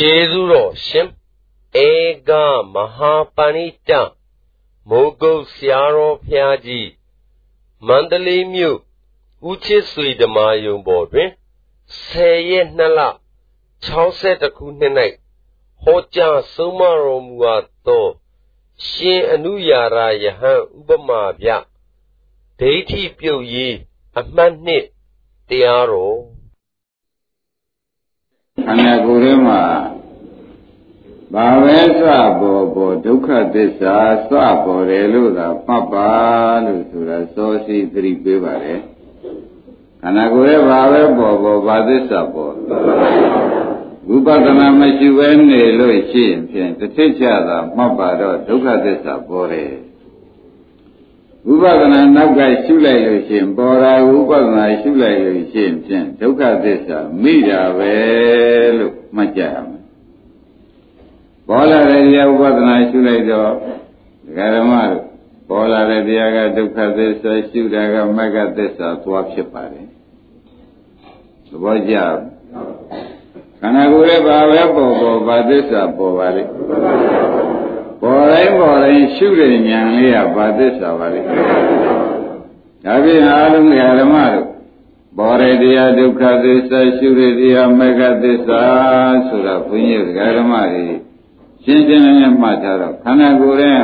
ကျေးဇူးတော်ရှင်ဧကမဟာပဏိတမိုးကုတ်ဆရာတော်ဖျားကြီးမန္တလေးမြို့ဦးချစ်ဆွေဓမ္မယုံပေါ်တွင်10ရက်2လ62ခုနှစ်၌ဟောကြားဆုံးမတော်မူအပ်သောရှင်အနုရာရယဟန်ဥပမာပြဒိဋ္ဌိပြုတ်ရေးအမှတ်နှစ်တရားတော် ခန္ဓာကိုယ်ထဲမှာဘာပဲစပေါ်ပေါ်ဒုက္ခသစ္စာစပေါ်တယ်လို့သာမှတ်ပါလို့ဆိုတာစောစီသတိပေးပါတယ်ခန္ဓာကိုယ်ရဲ့ဘာပဲပေါ်ပေါ်ဘာသစ္စာပေါ်ဝိပဿနာမရှိဘဲနေလို့ရှိရင်ဖြင့်တစ်ထစ်ချတာမှတ်ပါတော့ဒုက္ခသစ္စာပေါ်တယ် ဝိပဿနာနောက်ကရှုလိုက်လို့ရှိရင်ပေါ်တာဝိပဿနာရှုလိုက်လို့ရှိရင်ဖြင့်ဒုက္ခသစ္စာမိတာပဲလို့မှတ်ကြရမယ်ပေါ်လာတဲ့တရားဥပဒနာရှုလိုက်တော့ဒကာဓမ္မတို့ပေါ်လာတဲ့တရားကဒုက္ခသစ္စာရှုတာကမဂ္ဂသစ္စာသွားဖြစ်ပါတယ်သဘောကျခန္ဓာကိုယ်ရဲ့ဘာပဲပေါ်ပေါ်ဘာသစ္စာပေါ်ပါလိမ့် ပေါ်တိုင်းပေါ်တိုင်းရှုတဲ့ဉာဏ်လေးကဘာသစ္စာပါလိမ့်ဒါဖြင့်အားလုံးဓမ္မတို့ပေါ်ရတရားဒုက္ခသစ္စာရှုရတရားမဂ္ဂသစ္စာဆိုတာဘုန်းကြီးဓမ္မတွေရှင်းရှင်းလင်းလင်းမှတ်ထားတော့ခန္ဓာကိုယ်ရဲ့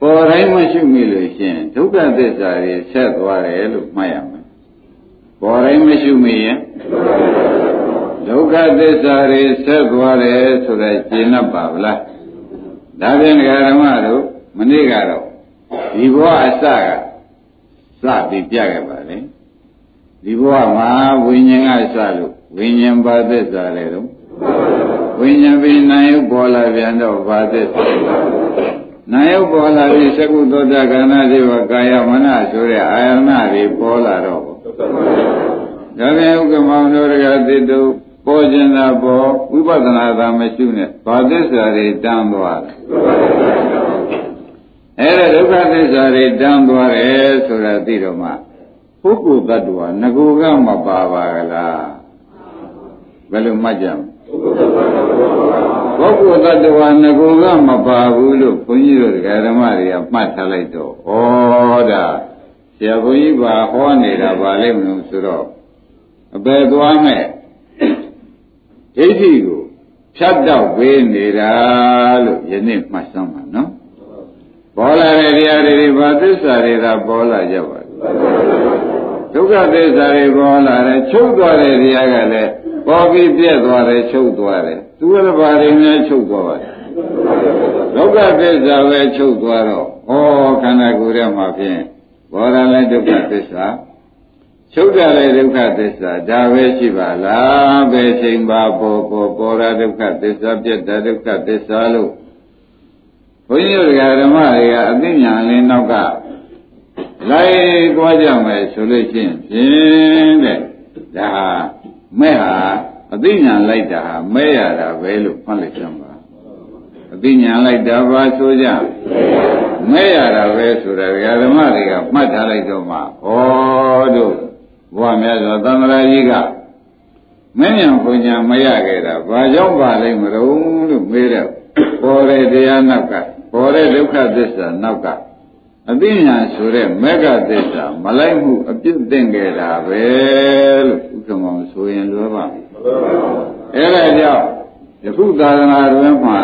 ပေါ်တိုင်းမရှိမိလို့ရှိရင်ဒုက္ခသစ္စာတွေဆက်သွားတယ်လို့မှတ်ရမယ်ပေါ်တိုင်းမရှိမိရင်ဒုက္ခသစ္စာတွေဆက်သွားတယ်ဆိုတော့ရှင်း납ပါဗလား ဒါဖြင့်ဓမ္မတို့မနေ့ကတော့ဒီဘဝအစကစပြီးပြခဲ့ပါလေဒီဘဝမှာဝိညာဉ်ကစလို့ဝိညာဉ်ပါသစ္စာလေတော့ဝိညာဉ်ပြီးနာယုတ်ပေါ်လာပြန်တော့ဘာသစ္စာနာယုတ်ပေါ်လာပြီးသကုသောတာကဏ္ဍတွေဝကာယမနဆိုတဲ့အာယနာတွေပေါ်လာတော့ဒါပြန်ဥက္ကမောင်တို့ကတိတု ပေါ်ခြင်းသာပေါ်ဝိပဿနာသာမရှိနဲ့ဘာသစ္စာတွေတန်းသွားတယ်အဲ့ဒါဒုက္ခသစ္စာတွေတန်းသွားတယ်ဆိုတာသိတော့မှပုဂ္ဂိုလ်တ attva ငကိုကမပါပါကလားဘယ်လိုမှတ်ကြမလဲပုဂ္ဂိုလ်တ attva ငကိုကမပါဘူးလို့ဘုန်းကြီးတို့ဓမ္မတွေကမှတ်ထားလိုက်တော့ဩဒါဆရာဘုန်းကြီးပါဟောနေတာဗာလိမ့်မလို့ဆိုတော့အပေသွားမဲ့ ဒိဋ္ဌိကိုဖြတ်တော့ပေးနေတာလို့ယနေ့မှတ်စမ်းပါနော်ပေါ်လာတဲ့တရားတွေဘာသစ္စာတွေသာပေါ်လာကြပါဒုက္ခသစ္စာတွေပေါ်လာတယ်ချုပ်သွားတဲ့တရားကလည်းပေါ်ပြီးပြက်သွားတယ်ချုပ်သွားတယ်သူကလည်းဘာတွေများချုပ်သွားပါလဲဒုက္ခသစ္စာပဲချုပ်သွားတော့ဩခန္ဓာကိုယ်ထဲမှာဖြင့်ဘောရလည်းဒုက္ခသစ္စာ ချုပ်တယ်လည်းဒုက္ခသစ္စာဒါပဲရှိပါလားပဲချိန်ပါပေါ်ပေါ်ပေါ်ရဒုက္ခသစ္စာပြက်တာဒုက္ခသစ္စာလို့ဘုန်းကြီးတို့ဓမ္မတွေကအသိဉာဏ်လေးနောက်ကလိုက်သွားကြမယ်ဆိုလို့ရှိရင်ဖြင့်တဲ့ဒါမဲ့ဟာအသိဉာဏ်လိုက်တာဟာမဲရတာပဲလို့မှတ်လိုက်ကြပါအသိဉာဏ်လိုက်တာပါဆိုကြမဲရတာပဲဆိုတာဓမ္မတွေကမှတ်ထားလိုက်တော့မှဩတို့ ဘုရားမြတ်စွာသံဃာကြီးကမင်းညာဘုညာမရခဲ့တာဘာကြောင့်ပါလိမ့်မလို့လို့မေးတော့ပေါ်တဲ့တရားနောက်ကပေါ်တဲ့ဒုက္ခသစ္စာနောက်ကအသိဉာဏ်ဆိုတဲ့မေဃသစ္စာမလိုက်မှုအပြစ်တင်ခဲ့တာပဲလို့ဥက္ကမောင်ဆိုရင်လွယ်ပါအဲ့ဒါကြောင့်ယခုသာသနာတွင်မှာ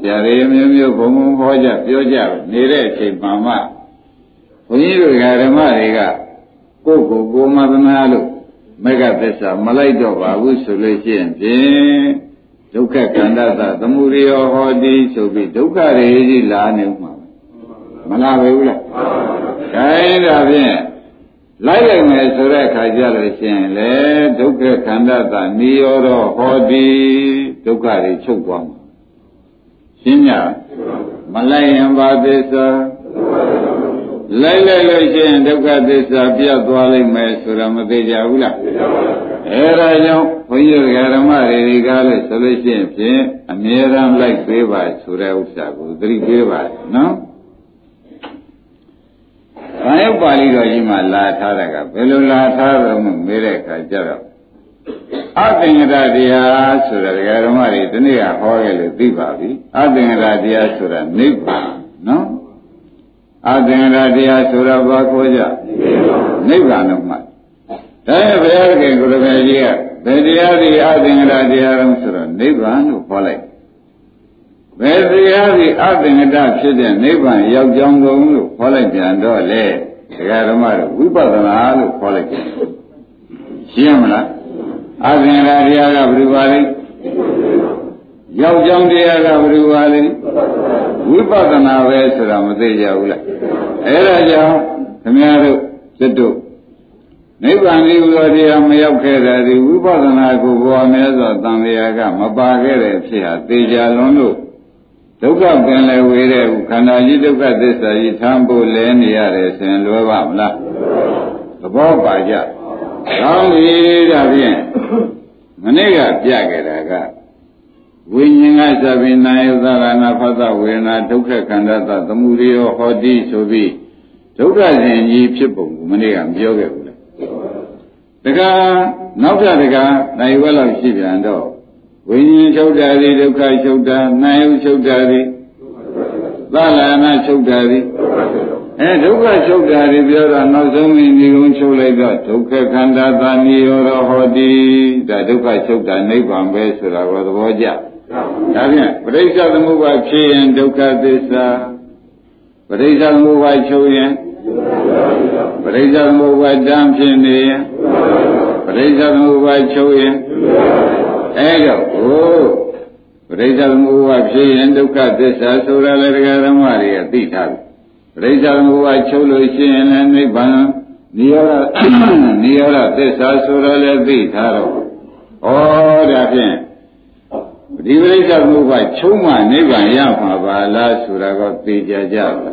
ဆရာတွေမျိုးမျိုးဘုံဘုံဟောကြပြောကြနေတဲ့အချိန်မှမှဘုန်းကြီးတို့ဓမ္မတွေက ကိုယ့်ကိုယ်ကိုမသနာလို့မေဃသစ္စာမလိုက်တော့ပါဘူးဆိုလို့ရှိရင်ဖြင့်ဒုက္ခကန္တသသမုဒိယောဟောတိဆိုပြီးဒုက္ခတွေကြီးလာနေမှာမလားပဲဘူးလားခိုင်းဒါဖြင့်လိုက်လိုက်မယ်ဆိုတဲ့အခါကျလို့ရှိရင်လေဒုက္ခခန္ဓာသာနိရောဓဟောတိဒုက္ခတွေချုပ်သွားမှာရှင်းညမလိုက်ရင်ဘာသစ္စာ လိုက်လိုက်လို့ရှိရင်ဒုက္ခသစ္စာပြတ်သွားလိမ့်မယ်ဆိုတာမသိကြဘူးလားအဲဒါကြောင့်ဘုန်းကြီးဓမ္မတွေကလည်းဆိုလို့ရှိရင်ဖြင့်အမြဲတမ်းလိုက်ပေးပါဆိုတဲ့ဥစ္စာကိုသတိပေးပါနော်။ဘာယုတ်ပါဠိတော်ကြီးမှာလာထားတာကဘယ်လိုလာထားတော့မှမေးတဲ့အခါကျတော့အသင်္ကတတရားဆိုတာဒကာဓမ္မတွေဒီနေ့ကဟောခဲ့လို့သိပါပြီအသင်္ကတတရားဆိုတာနိဗ္ဗာန်နော် အသင်္ကတတရားဆိုတာဘာခေါ်ကြနိဗ္ဗာန်တော့မှဒါရဲ့ဘုရားခင်ကိုယ်တော်ကြီးကဘယ်တရားဒီအသင်္ကတတရားတော့ဆိုတော့နိဗ္ဗာန်လို့ခေါ်လိုက်ဘယ်တရားဒီအသင်္ကတဖြစ်တဲ့နိဗ္ဗာန်ရောက်ကြောင်းကုန်လို့ခေါ်လိုက်ပြန်တော့လေဒကာဓမ္မတို့ဝိပဿနာလို့ခေါ်လိုက်ပြန်ရှင်းမလားအသင်္ကာတရားကဘယ်လိုပါလဲ ယောက်ျောင်းတရားကဘယ်လိုပါလဲဝိပဿနာပဲဆိုတာမသိကြဘူးလားအဲဒါကြောင့်ခင်ဗျားတို့စိတ်တို့နိဗ္ဗာန်ကြီးလိုတရားမရောက်ခဲ့တဲ့ဒီဝိပဿနာကိုဘဝမြဲစွာတန်လျာကမပါခဲ့တဲ့ဖြစ်ဟာသေချာလွန်လို့ဒုက္ခပင်လည်းဝေတဲ့ခန္ဓာကြီးဒုက္ခသစ္စာကြီးထမ်းဖို့လဲနေရတယ်ဆိုရင်လွယ်ပါမလားသဘောပါကြကောင်းပြီဒါဖြင့်မနေ့ကပြခဲ့တာက ဝိညာဉ်ကသဗ္ဗနာယသရဏဖသဝေဒနာဒုက္ခခန္ဓာသသမုဒိယောဟောတိဆိုပြီးဒုက္ခရှင်ကြီးဖြစ်ပုံကိုမနေ့ကပြောခဲ့ဘူးလားတခါနောက်ပြတခါနိုင်ဝဲလောက်ရှိပြန်တော့ဝိညာဉ်ချုပ်တာဒီဒုက္ခချုပ်တာနာယုချုပ်တာဒီသလနာချုပ်တာဒီအဲဒုက္ခချုပ်တာတွေပြောတာနောက်ဆုံးမိဒီကုန်းချုပ်လိုက်တော့ဒုက္ခခန္ဓာသာနိရောဓဟောတိဒါဒုက္ခချုပ်တာနိဗ္ဗာန်ပဲဆိုတာကိုသဘောကျ ဒါဖြင့်ပရိစ္ဆေသမုပ္ပါဖြစ်ရင်ဒုက္ခသစ္စာပရိစ္ဆေသမုပ္ပါချုပ်ရင်ပရိစ္ဆေသမုပ္ပါတံဖြစ်နေရင်ပရိစ္ဆေသမုပ္ပါချုပ်ရင်အဲတော့ဟိုပရိစ္ဆေသမုပ္ပါဖြစ်ရင်ဒုက္ခသစ္စာဆိုတာလည်းတရားဓမ္မတွေကသိထားပြီပရိစ္ဆေသမုပ္ပါချုပ်လို့ရှိရင်လည်းနိဗ္ဗာန်နိရောဓနိရောဓသစ္စာဆိုတော့လည်းသိထားတော့ဩဒါဖြင့် ဒီပရိစ္ဆေသမုပ္ပါချုပ်မှနိဗ္ဗာန်ရမှာပါလားဆိုတာကသိကြကြပါ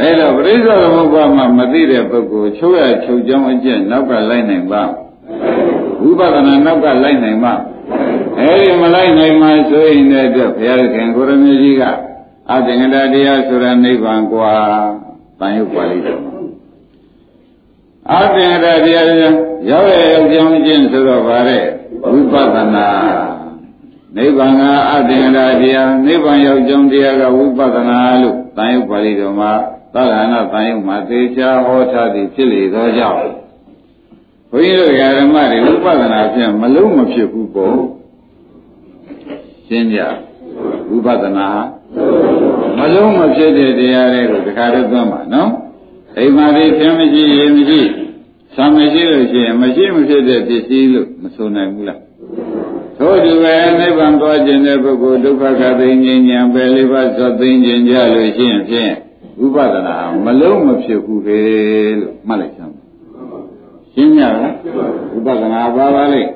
အဲ့တော့ပရိစ္ဆေသမုပ္ပါမှာမသိတဲ့ပုဂ္ဂိုလ်ချုပ်ရချုပ်ကြောင်းအကျင့်နောက်ကလိုက်နိုင်ပါဝိပဿနာနောက်ကလိုက်နိုင်ပါအဲဒီမလိုက်နိုင်မှဆိုရင်တဲ့အတွက်ဘုရားခင်ကိုရမေကြီးကအသင်္ကတတရားဆိုတာနိဗ္ဗာန်กว่าတန်ရုပ်ပါဠိတော်အသင်္ကတတရားရောက်ရရောက်ကြောင်းချင်းဆိုတော့ဗါတဲ့ဝိပဿနာ နိဗ္ဗာန်ကအသင်္ကတတရားနိဗ္ဗာန်ရောက်ကြောင်းတရားကဝိပဿနာလို့တန်ရုပ်ပါဠိတော်မှာသာရဏတန်ရုပ်မှာသေချာဟောထားသည်ဖြစ်လေသောကြောင့်ဘုန်းကြီးတို့ဓမ္မတွေဝိပဿနာဖြင့်မလုံးမဖြစ်ဘူးပေါ့ရှင်းကြဝိပဿနာမလုံးမဖြစ်တဲ့တရားတွေကိုတခါတည်းသွမ်းပါနော်အိမ်မှာဒီဖြင်းမရှိရေမရှိဆံမရှိလို့ရှိရင်မရှိမဖြစ်တဲ့ပစ္စည်းလို့မဆိုနိုင်ဘူးလား ထို့တူပဲနိဗ္ဗာန်သွားခြင်းတဲ့ပုဂ္ဂိုလ်ဒုက္ခကသိဉ္ဉံပဲလေးပါးသောသိဉ္ဉံကြလို့ရှိရင်ဖြင့်ဥပဒနာမလုံးမဖြစ်ဘူးလေလို့မှတ်လိုက်ချင်ရှင်းကြလားဥပဒနာပါပါလိမ့်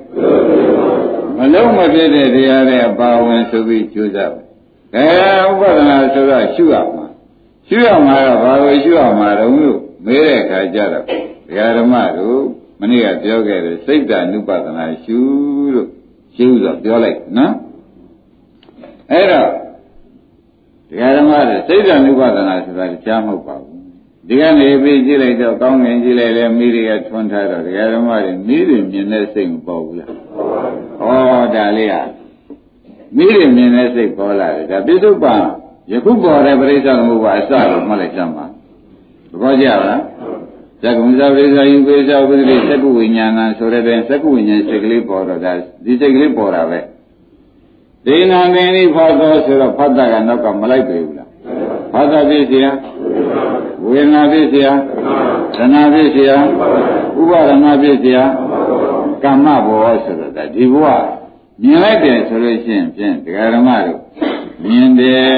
မလုံးမဖြစ်တဲ့တရားတွေအပါဝင်ဆိုပြီးကြိုးစားအဲဥပဒနာဆိုတော့ရှုရမှာရှုရမှာတော့ဘာလို့ရှုရမှာတုံးလို့မေးတဲ့အခါကျတော့ဒကာဓမ္မတို့မနေ့ကပြောခဲ့တယ်စိတ်ဓာနုပဒနာရှုလို့ ရှုဆိုပြောလိုက်နော်အဲ့တော့ဒကာဓမ္မတွေစိတ်ဓာနုပဒနာဆိုတာကြားမဟုတ်ပါဘူးဒီကနေပြီးကြည့်လိုက်တော့ကောင်းငင်ကြည့်လိုက်လဲမိတွေကထွန်းထားတော့ဒကာဓမ္မတွေမိတွေမြင်တဲ့စိတ်မပေါ်ဘူးလားဩဒါလေးဟာမိတွေမြင်တဲ့စိတ်ပေါ်လာတယ်ဒါပြစ္ဆုတ်ပံယခုပေါ်တဲ့ပရိစ္ဆေသမုပ္ပါအစလို့မှတ်လိုက်ကြမှာသဘောကျလား သက္ကုံဇဝိဇာယုပေဇာဝိရိသက္ကုဝိညာဏဆိုတဲ့တဲ့သက္ကုဝိညာဉ်စိတ်ကလေးပေါ်တော့ဒါဒီစိတ်ကလေးပေါ်တာပဲဒေနာမင်းဤဖောသောဆိုတော့ဖတ်တာကနောက်ကမလိုက်ပေဘူးလားဖတ်တာပြည့်စရာဝေဒနာပြည့်စရာသနာပြည့်စရာဥပါဒနာပြည့်စရာကမ္မဘောဆိုတော့ဒါဒီဘဝမြင်လိုက်တယ်ဆိုလို့ရှိရင်ဖြင့်ဒကာဓမ္မတို့မြင်တယ်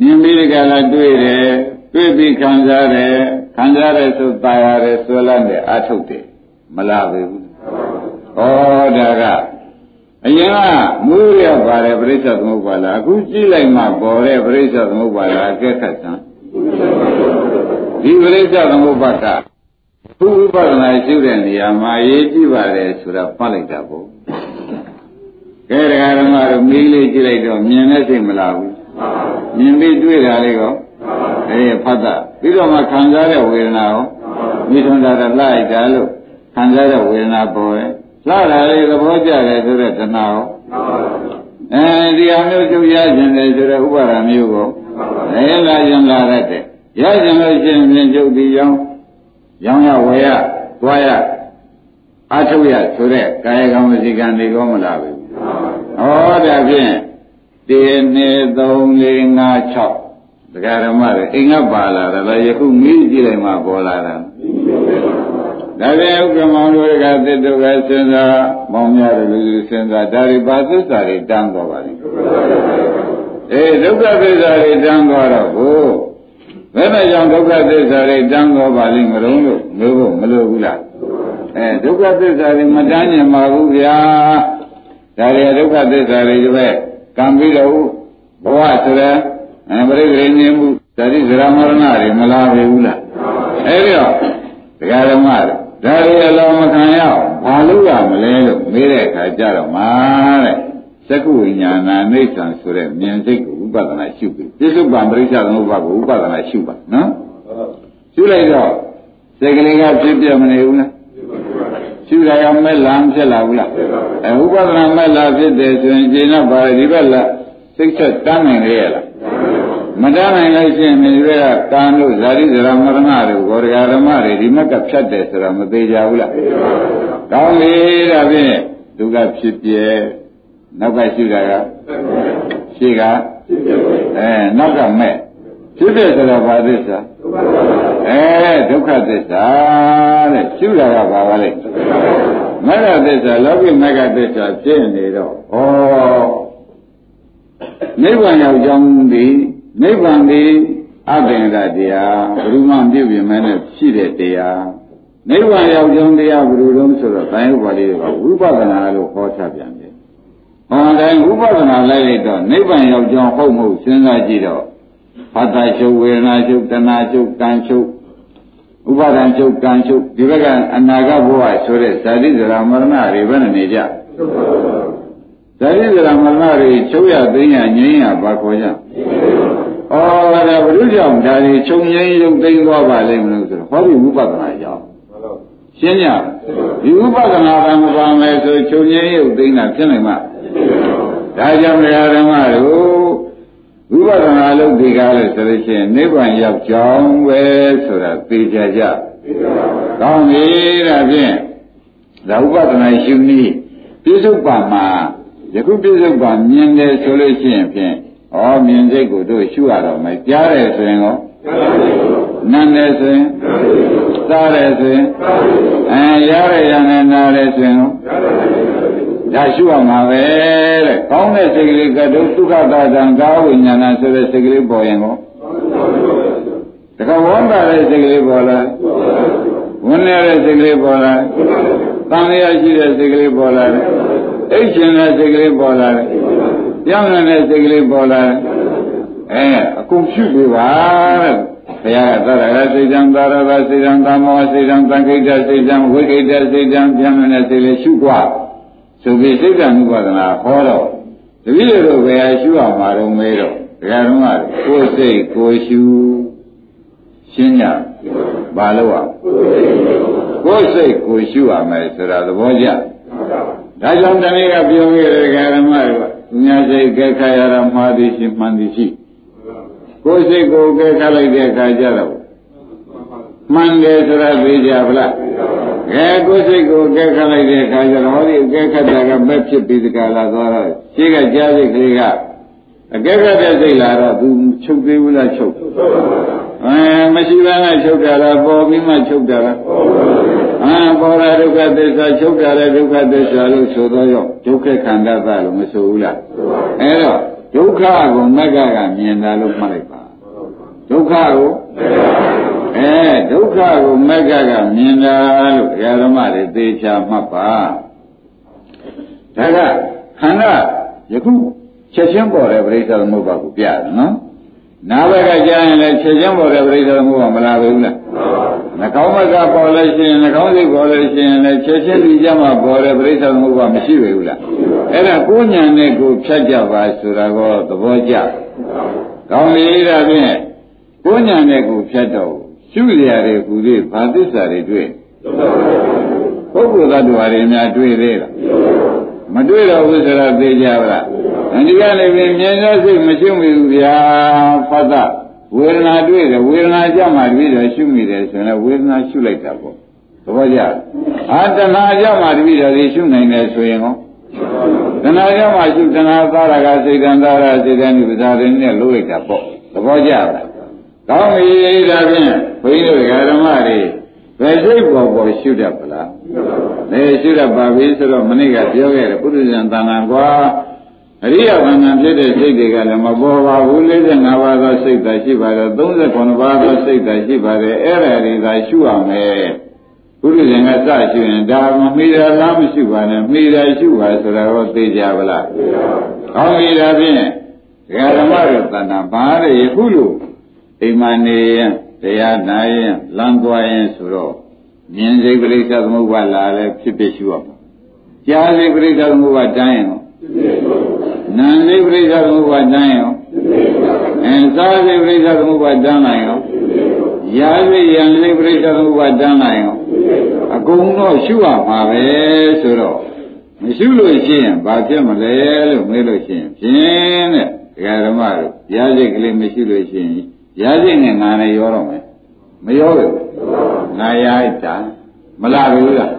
မြင်ပြီးကြလားတွေ့တယ်တွေ့ပြီးခံစားတယ် ခံစားတယ်ဆိုตายရတယ်ဆွဲလန်းတယ်အထုတ်တယ်မလားပဲဘူးဩဒါကအရင်ကမူးရပါတယ်ပြိဿသမုပ္ပါလားအခုကြည့်လိုက်မှပေါ်တဲ့ပြိဿသမုပ္ပါလားအကဲခတ်စမ်းဒီပြိဿသမုပ္ပါကဘုဥပဒနာရှိတဲ့နေရာမှာရေးကြည့်ပါတယ်ဆိုတာဖတ်လိုက်တာပေါ့ကဲတရားဓမ္မတို့မီးလေးကြည့်လိုက်တော့မြင်တဲ့စိတ်မလားဘူးမြင်ပြီးတွေ့တာလေးကော အေးဖတ်တာပြီးတော့မှခံစားတဲ့ဝေဒနာရောမိထွန်းတာလိုက်တာလို့ခံစားတဲ့ဝေဒနာပေါ်တယ်လှတာလေးသဘောကျတယ်ဆိုတဲ့တဏှာရောအဲဒီအမျိုးကျုပ်ရခြင်းတယ်ဆိုတဲ့ဥပါဒာမျိုးကိုအဲလာခြင်းလာရတဲ့ရခြင်းလို့ရှိရင်ကျုပ်ဒီရောင်းရောင်းရဝယ်ရသွားရအထုတ်ရဆိုတဲ့ကာယကံဝစီကံတွေကောမလာဘူးဟောဒါဖြင့်1 2 3 4 5 6 ဒကာဓမ္မတွေအိမ်ကပါလာတာလည်းယခုမိကြည့်လိုက်မှပေါ်လာတာဒါပြန်ဥက္ကမောင်တို့ကသစ်တို့ကစဉ်းစားမောင်များတို့လူစဉ်းစားဒါတွေပါသစ္စာတွေတန်းသွားပါလိမ့်အေးဒုက္ခသစ္စာတွေတန်းသွားတော့ကိုဘယ်နဲ့ကြောင့်ဒုက္ခသစ္စာတွေတန်းသွားပါလိမ့်မလို့လို့မျိုးဖို့မလိုဘူးလားအဲဒုက္ခသစ္စာတွေမတန်းညင်ပါဘူးဗျာဒါတွေဒုက္ခသစ္စာတွေပဲကံပြီးတော့ဘဝဆိုတဲ့ အဲပရိသေဉ္ဇမှုသတိဇရာမရဏတွေမလာပြီဘူးလားအဲဒီတော့ဒကာဓမ္မတွေဒါတွေအလောမခံရအောင်ဘာလို့ရမလဲလို့မေးတဲ့အခါကျတော့မှာတဲ့သက္ကုဝိညာဏအိဋ္ဌံဆိုတဲ့မြင်စိတ်ကိုဥပဒနာရှုပြီပြစ္ဆုတ်ပံပရိစ္ဆသမုပ္ပါကိုဥပဒနာရှုပါနော်ရှုလိုက်တော့စိတ်ကလေးကဖြစ်ပြမနေဘူးလားရှုရရမဲ့လမ်းဖြစ်လာဘူးလားအဲဥပဒနာမဲ့လာဖြစ်တယ်ဆိုရင်ကျေနပ်ပါဒီဘက်လာစိတ်ဆက်တမ်းနိုင်လေရလား မတမ်းနိုင်လို့ရှိရင်ဒီဘက်ကကာနုဇာတိဇရာမရဏတို့ဂောရဓမ္မတွေဒီမက်ကဖြတ်တယ်ဆိုတာမသေးကြဘူးလားကောင်းပြီဒါဖြင့်ဒုက္ခဖြစ်ပြဲနောက်ကရှိတာကရှိကအဲနောက်ကမဲ့ဖြစ်ပြဆိုတာဘာသစ္စာအဲဒုက္ခသစ္စာတဲ့ရှုတာကဘာပါလဲမဂ္ဂသစ္စာလောကိမဂ္ဂသစ္စာဖြစ်နေတော့ဩနိဗ္ဗာန်ရောက်ကြောင်းဒီ နိဗ္ဗာန်ဒီအဘင်္ဂတရားဘုရုမပြုပြင်မဲနဲ့ရှိတဲ့တရားနိဗ္ဗာန်ရောက်ကြောင်းတရားဘုရုလုံးဆိုတော့တိုင်းဥပါလိကဝိပဿနာလို့ဟောချပြန်တယ်။ဟောတိုင်းဝိပဿနာလိုက်လိုက်တော့နိဗ္ဗာန်ရောက်ကြောင်းဟုတ်မဟုတ်စဉ်းစားကြည့်တော့ဖတ်တာချုပ်ဝေဒနာချုပ်တဏှာချုပ်ကံချုပ်ဥပါဒံချုပ်ကံချုပ်ဒီဘက်ကအနာဂတ်ဘဝဆိုတဲ့ဇာတိဇရာမရဏတွေဘယ်နဲ့နေကြဇာတိဇရာမရဏတွေချုပ်ရသိညာငြိမ်းရဘာခေါ်ကြ ဩော်ဒါဘုရုကြောင့်ဒါတွေချုပ်ငြိမ်းရုပ်သိမ်းသွားပါလိမ့်မလို့ဆိုတော့ဟောဒီဝိပဿနာကြောင့်ရှင်းကြဒီဝိပဿနာကမပါမယ်ဆိုချုပ်ငြိမ်းရုပ်သိမ်းတာဖြစ်နိုင်မှာဒါကြောင့်ဓမ္မတို့ဝိပဿနာလုပ်ဒီကားလို့ဆိုလို့ရှိရင်နိဗ္ဗာန်ရောက်ကြောင်းပဲဆိုတာသိကြကြ။ကောင်းပြီဒါဖြင့်ဒါဥပဒနာရှုနည်းပြစ္ဆုတ်ပါမှာယခုပြစ္ဆုတ်ပါမြင်တယ်ဆိုလို့ရှိရင်ဖြင့် ဩမြင်စိတ်ကိုတို့ရှုရတော့မယ်ကြားတယ်ဆိုရင်ရောနားတယ်ဆိုရင်စားတယ်ဆိုရင်အဲရရရနဲ့နားတယ်ဆိုရင်ရောဒါရှုရမှာပဲတဲ့ကောင်းတဲ့စိတ်ကလေးကတုဒုက္ခတာတံကာဝိညာဏဆိုတဲ့စိတ်ကလေးပေါ်ရင်ကောတခါဝမ်းသာတဲ့စိတ်ကလေးပေါ်လာဝန်နေတဲ့စိတ်ကလေးပေါ်လာတန်လျာရှိတဲ့စိတ်ကလေးပေါ်လာအိတ်ရှင်တဲ့စိတ်ကလေးပေါ်လာ ပြောင်းနေတဲ့စိတ်ကလေးပေါ်လာအဲအကုန်ရှုပေးပါတဲ့ဘုရားကသရဂစိတ်တံသာရဂစိတ်တံသမောစိတ်တံသံခိတ္တစိတ်တံဝိခိတ္တစိတ်တံပြောင်းနေတဲ့စိတ်လေးရှုသွားဆိုပြီးစိတ်ကံဥပဒနာဟောတော့တပည့်တို့ဘယ်ဟာရှုအောင်မှာတော့မဲတော့ဘယ်ဟာတော့ကိုယ်စိတ်ကိုရှုရှင်းကြဘာလို့อ่ะကိုယ်စိတ်ကိုရှုရမယ်ဆိုတာသဘောကျဒါကြောင့်တနေ့ကပြောခဲ့တဲ့ဓမ္မတွေက ညာစိတ်ကဲခါရတာမှားသည်ရှိမှန်သည်ရှိကိုယ်စိတ်ကိုကဲခါလိုက်တဲ့အခါကျတော့မှန်တယ်ဆိုတာသိကြဗလားအဲကိုယ်စိတ်ကိုကဲခတ်လိုက်တဲ့အခါကျတော့ဟောဒီအကဲခတ်တာကမက်ဖြစ်ပြီးဒီကလာသွားတော့ရှင်းကကြားစိတ်ကလေးက အကဲခတ်တဲ့စိတ်လာတော့သူချုပ်သေးဘူးလားချုပ်အဲမရှိဘဲနဲ့ချုပ်တာလားပေါ်ပြီးမှချုပ်တာလားအာပေါ်လာဒုက္ခသစ္စာချုပ်တာလည်းဒုက္ခသစ္စာလို့ဆိုတော့ရောဒုက္ခခန္ဓာသလို့မဆိုဘူးလားအဲတော့ဒုက္ခကိုမက်ကကမြင်တာလို့မှတ်လိုက်ပါဒုက္ခကိုအဲဒုက္ခကိုမက်ကကမြင်တာလို့ဓမ္မတွေသေချာမှတ်ပါဒါကခန္ဓာယခု ချက်ချင်းပေါ်တဲ့ပရိစ္ဆေသမုပ္ပါကိုပြတယ်နော်နာဘက်ကကြားရင်လည်းချက်ချင်းပေါ်တဲ့ပရိစ္ဆေသမုပ္ပါမလာဘူးလားနှကောင်းဘက်ကပေါ်လို့ရှိရင်နှကောင်းစိတ်ပေါ်လို့ရှိရင်လည်းချက်ချင်းဒီကြမှာပေါ်တဲ့ပရိစ္ဆေသမုပ္ပါမရှိဘူးလားအဲ့ဒါကိုညာနဲ့ကိုဖြတ်ကြပါဆိုတာကောသဘောကျကောင်းပြီဒါဖြင့်ကိုညာနဲ့ကိုဖြတ်တော့ရှုရတဲ့ဟူသေးဘာသစ္စာတွေတွေ့ပုဂ္ဂိုလ်သတ္တဝါတွေများတွေ့သေးလား မတွေ့တော့ဘူးဆိုတော့သိကြပါလားဒီကနေ့ပြင်မြင်ရစိတ်မရှိမိဘူးဗျာဖတ်တာဝေဒနာတွေ့တယ်ဝေဒနာကြမှတွေ့တယ်ရှုမိတယ်ဆိုရင်ဝေဒနာရှုလိုက်တာပေါ့သဘောကျအာတဏှာကြမှတပိတော်ဒီရှုနိုင်တယ်ဆိုရင်ရောတဏှာကြမှရှုတဏှာသာရကစိတ်တန်သာရစိတ်တန်ဒီပဇာရင်းနဲ့လှုပ်လိုက်တာပေါ့သဘောကျလားကောင်းပြီဒါဖြင့်ဘုန်းကြီးတို့ဓမ္မတွေ ဘယ်စိတ်ပေါ်ပေါ်ရှုတတ်ပလားဘယ်ရှုတတ်ပါပြီဆိုတော့မနေ့ကပြောခဲ့တယ်ပုရိသံတဏ္ဍာကွာအရိယဘာဏဖြစ်တဲ့စိတ်တွေကလည်းမပေါ်ပါဘူး45ပါးသောစိတ်သာရှိပါတယ်39ပါးသောစိတ်သာရှိပါတယ်အဲ့ဒါတွေသာရှုရမယ်ဘုရားရှင်ကစရှုရင်ဒါမမိတာလားမရှိပါနဲ့မိတာရှုပါဆိုတာတော့သိကြပါလားကောင်းပြီဒါဖြင့်ဓမ္မတို့တဏ္ဍာဘာလဲခုလို့အိမ်မနေရင် တရားနာရင်လမ်းသွားရင်ဆိုတော့မြင်စိတ်ပရိစ္ဆေသမုပ္ပါလာလဲဖြစ်ဖြစ်ရှုရမှာကြားစိတ်ပရိစ္ဆေသမုပ္ပါတန်းရင်နာစိတ်ပရိစ္ဆေသမုပ္ပါတန်းရင်အဲစားစိတ်ပရိစ္ဆေသမုပ္ပါတန်းနိုင်ရောရာစိတ်ယံစိတ်ပရိစ္ဆေသမုပ္ပါတန်းနိုင်ရောအကုန်တော့ရှုရမှာပဲဆိုတော့မရှုလို့ရှိရင်ဘာဖြစ်မလဲလို့မေးလို့ရှိရင်ဖြင်းတဲ့ဓမ္မတို့ရာစိတ်ကလေးမရှိလို့ရှိရင် ရာစိတ်နဲ့ငါနဲ့ရောတော့မယ်မရောဘူးငါရိုက်တာမလာဘူးလား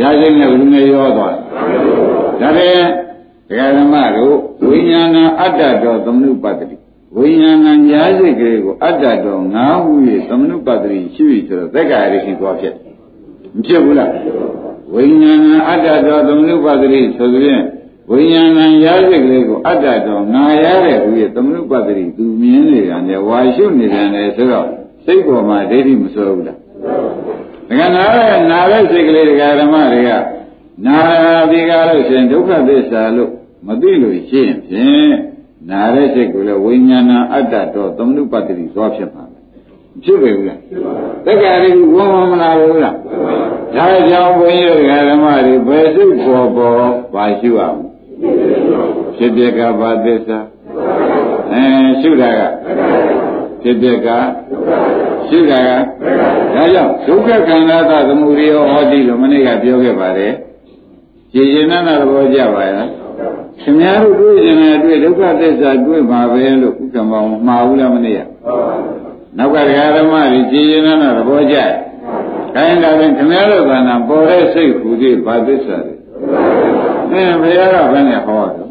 ရာစိတ်နဲ့ဘယ်နဲ့ရောသွားဒါဖြင့်ဒကာဓမ္မတို့ဝိညာဏအတ္တတော်သမနုပတ္တိဝိညာဏညာစိတ်ကလေးကိုအတ္တတော်ငါဟု၍သမနုပတ္တိရှိပြီဆိုတော့သက်္ကာရရှိသွားဖြစ်မဖြစ်ဘူးလားဝိညာဏအတ္တတော်သမနုပတ္တိဆိုသဖြင့် ဝိညာဏရာစိတ်ကလေးကိုအတ္တတော်ငါရတဲ့ဟူ၍သမနုပတ္တိသူမြင်နေတာနဲ့ဝါရှုနေတယ်နဲ့ဆိုတော့စိတ်ပေါ်မှာဒိဋ္ဌိမစိုးဘူးလားဒကာနာရဲ့နာတဲ့စိတ်ကလေးဒကာဓမ္မတွေကနာဒီကားလို့ရှင်ဒုက္ခသစ္စာလို့မသိလို့ရှိရင်ဖြင့်နာတဲ့စိတ်ကိုလည်းဝိညာဏအတ္တတော်သမနုပတ္တိသွားဖြစ်မှာဖြစ်ပေဘူးလားတက္ကရာကြီးဝန်းမမလာဘူးလားဒါကြောင့်ဘုန်းကြီးတို့ဓမ္မတွေဘယ်စိတ်ပေါ်ပေါ်ပါရှိအောင် ဖြစ်ပြကဘာသစ္စာအဲရှုတာကဖြစ်ပြကရှုတာကဒါကြောင့်ဒုက္ခခန္ဓာသသမုဒိယဟောတိလို့မနေ့ကပြောခဲ့ပါတယ်ရှင်းရှင်းနာနာသဘောကြပါရဲ့ခင်ဗျားတို့တွေ့ကျင်တယ်တွေ့ဒုက္ခသစ္စာတွေ့ပါပဲလို့ဥက္ကမောင်မှားဘူးလားမနေ့ကနောက်ကဓမ္မတွေရှင်းရှင်းနာနာသဘောကြရဲ့ခိုင်းတာဖြင့်ခင်ဗျားတို့ကနာပေါ်တဲ့စိတ်ဟူသည်ဘာသစ္စာလဲ အဲဘုရားကဘယ်နဲ့ဟောတော့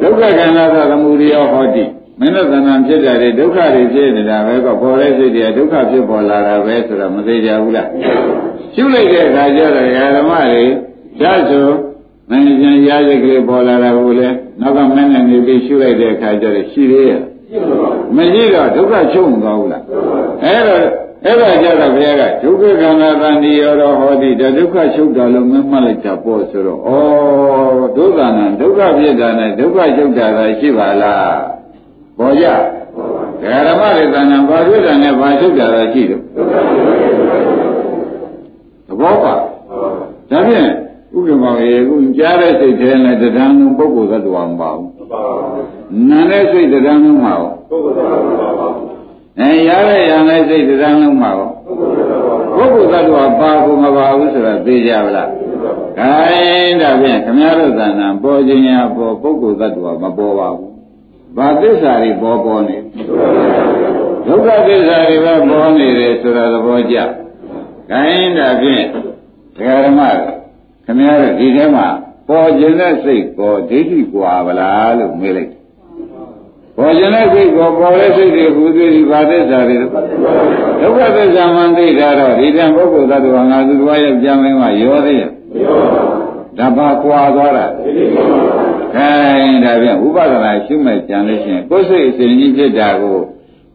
ဒုက္ခခန္ဓာသသမုဒိယဟောတိမင်းတို့သဏ္ဍာန်ဖြစ်ကြတယ်ဒုက္ခတွေဖြစ်နေတာပဲကပေါ်တဲ့စိတ်တွေကဒုက္ခဖြစ်ပေါ်လာတာပဲဆိုတော့မသေးကြဘူးလားရှုလိုက်တဲ့အခါကျတော့ဓမ္မတွေဓာတ်ဆိုမင်းကျန်ရားစိတ်ကလေးပေါ်လာတာကိုလေနောက်ကမင်းနဲ့နေပြီးရှုလိုက်တဲ့အခါကျတော့ရှိသေးရဲ့မရှိတော့ဒုက္ခချုပ်မသွားဘူးလားအဲ့တော့ အဲ့ဒါကြတော့ဘုရားကဒုက္ခခန္ဓာတန်ဒီရောတော့ဟောဒီဒုက္ခချုပ်တာလို့မမှတ်လိုက်တာပေါ့ဆိုတော့ဩဒုက္ခနာဒုက္ခဖြစ်တာနဲ့ဒုက္ခချုပ်တာသာရှိပါလားပေါ်ကြဓမ္မတွေတဏ္ဍာဘာတွေ့တာနဲ့ဘာချုပ်တာသာရှိတယ်သဘောပါဒါဖြင့်ဥက္ကမောင်ရေခုကြားတဲ့စိတ်ထဲနဲ့တရားလုံးပုဂ္ဂိုလ်သတ္တဝါမပါဘူးနာတဲ့စိတ်တရားလုံးမှာရောပုဂ္ဂိုလ်သတ္တဝါပါဘူး အဲရတဲ့ရတဲ့စိတ်တရားလုံးမှာရောပုဂ္ဂိုလ်သတ္တဝါပါကိုမပါဘူးဆိုတာသိကြပါလားခိုင်းဒါဖြင့်ခမည်းတော်သဏ္ဍာန်ပေါ်ခြင်းရပေါ်ပုဂ္ဂိုလ်သတ္တဝါမပေါ်ပါဘူးဘာသစ္စာတွေပေါ်ပေါ်နေဒုက္ခသစ္စာတွေပဲပေါ်နေတယ်ဆိုတာသဘောကျခိုင်းဒါဖြင့်ဓမ္မခင်ဗျားတို့ဒီထဲမှာပေါ်ခြင်းတဲ့စိတ်ပေါ်ဒိဋ္ဌိကွာဗလားလို့မေးလိုက် ပေါ်ခြင်းတဲ့စိတ်ကိုပေါ်တဲ့စိတ်တွေဟူသည်ဒီဘာသစ္စာတွေဒုက္ခသစ္စာမှန်သိတာတော့ဒီတန်ပုဂ္ဂိုလ်သတ္တဝါငါသူတော်ရဲ့ကြံမင်းကရောသေးရဲ့ဒါပါကွာသွားတာခိုင်းဒါပြန်ဥပဒနာရှုမဲ့ကြံလို့ရှိရင်ကိုယ်စိတ်အစဉ်ကြီးဖြစ်တာကို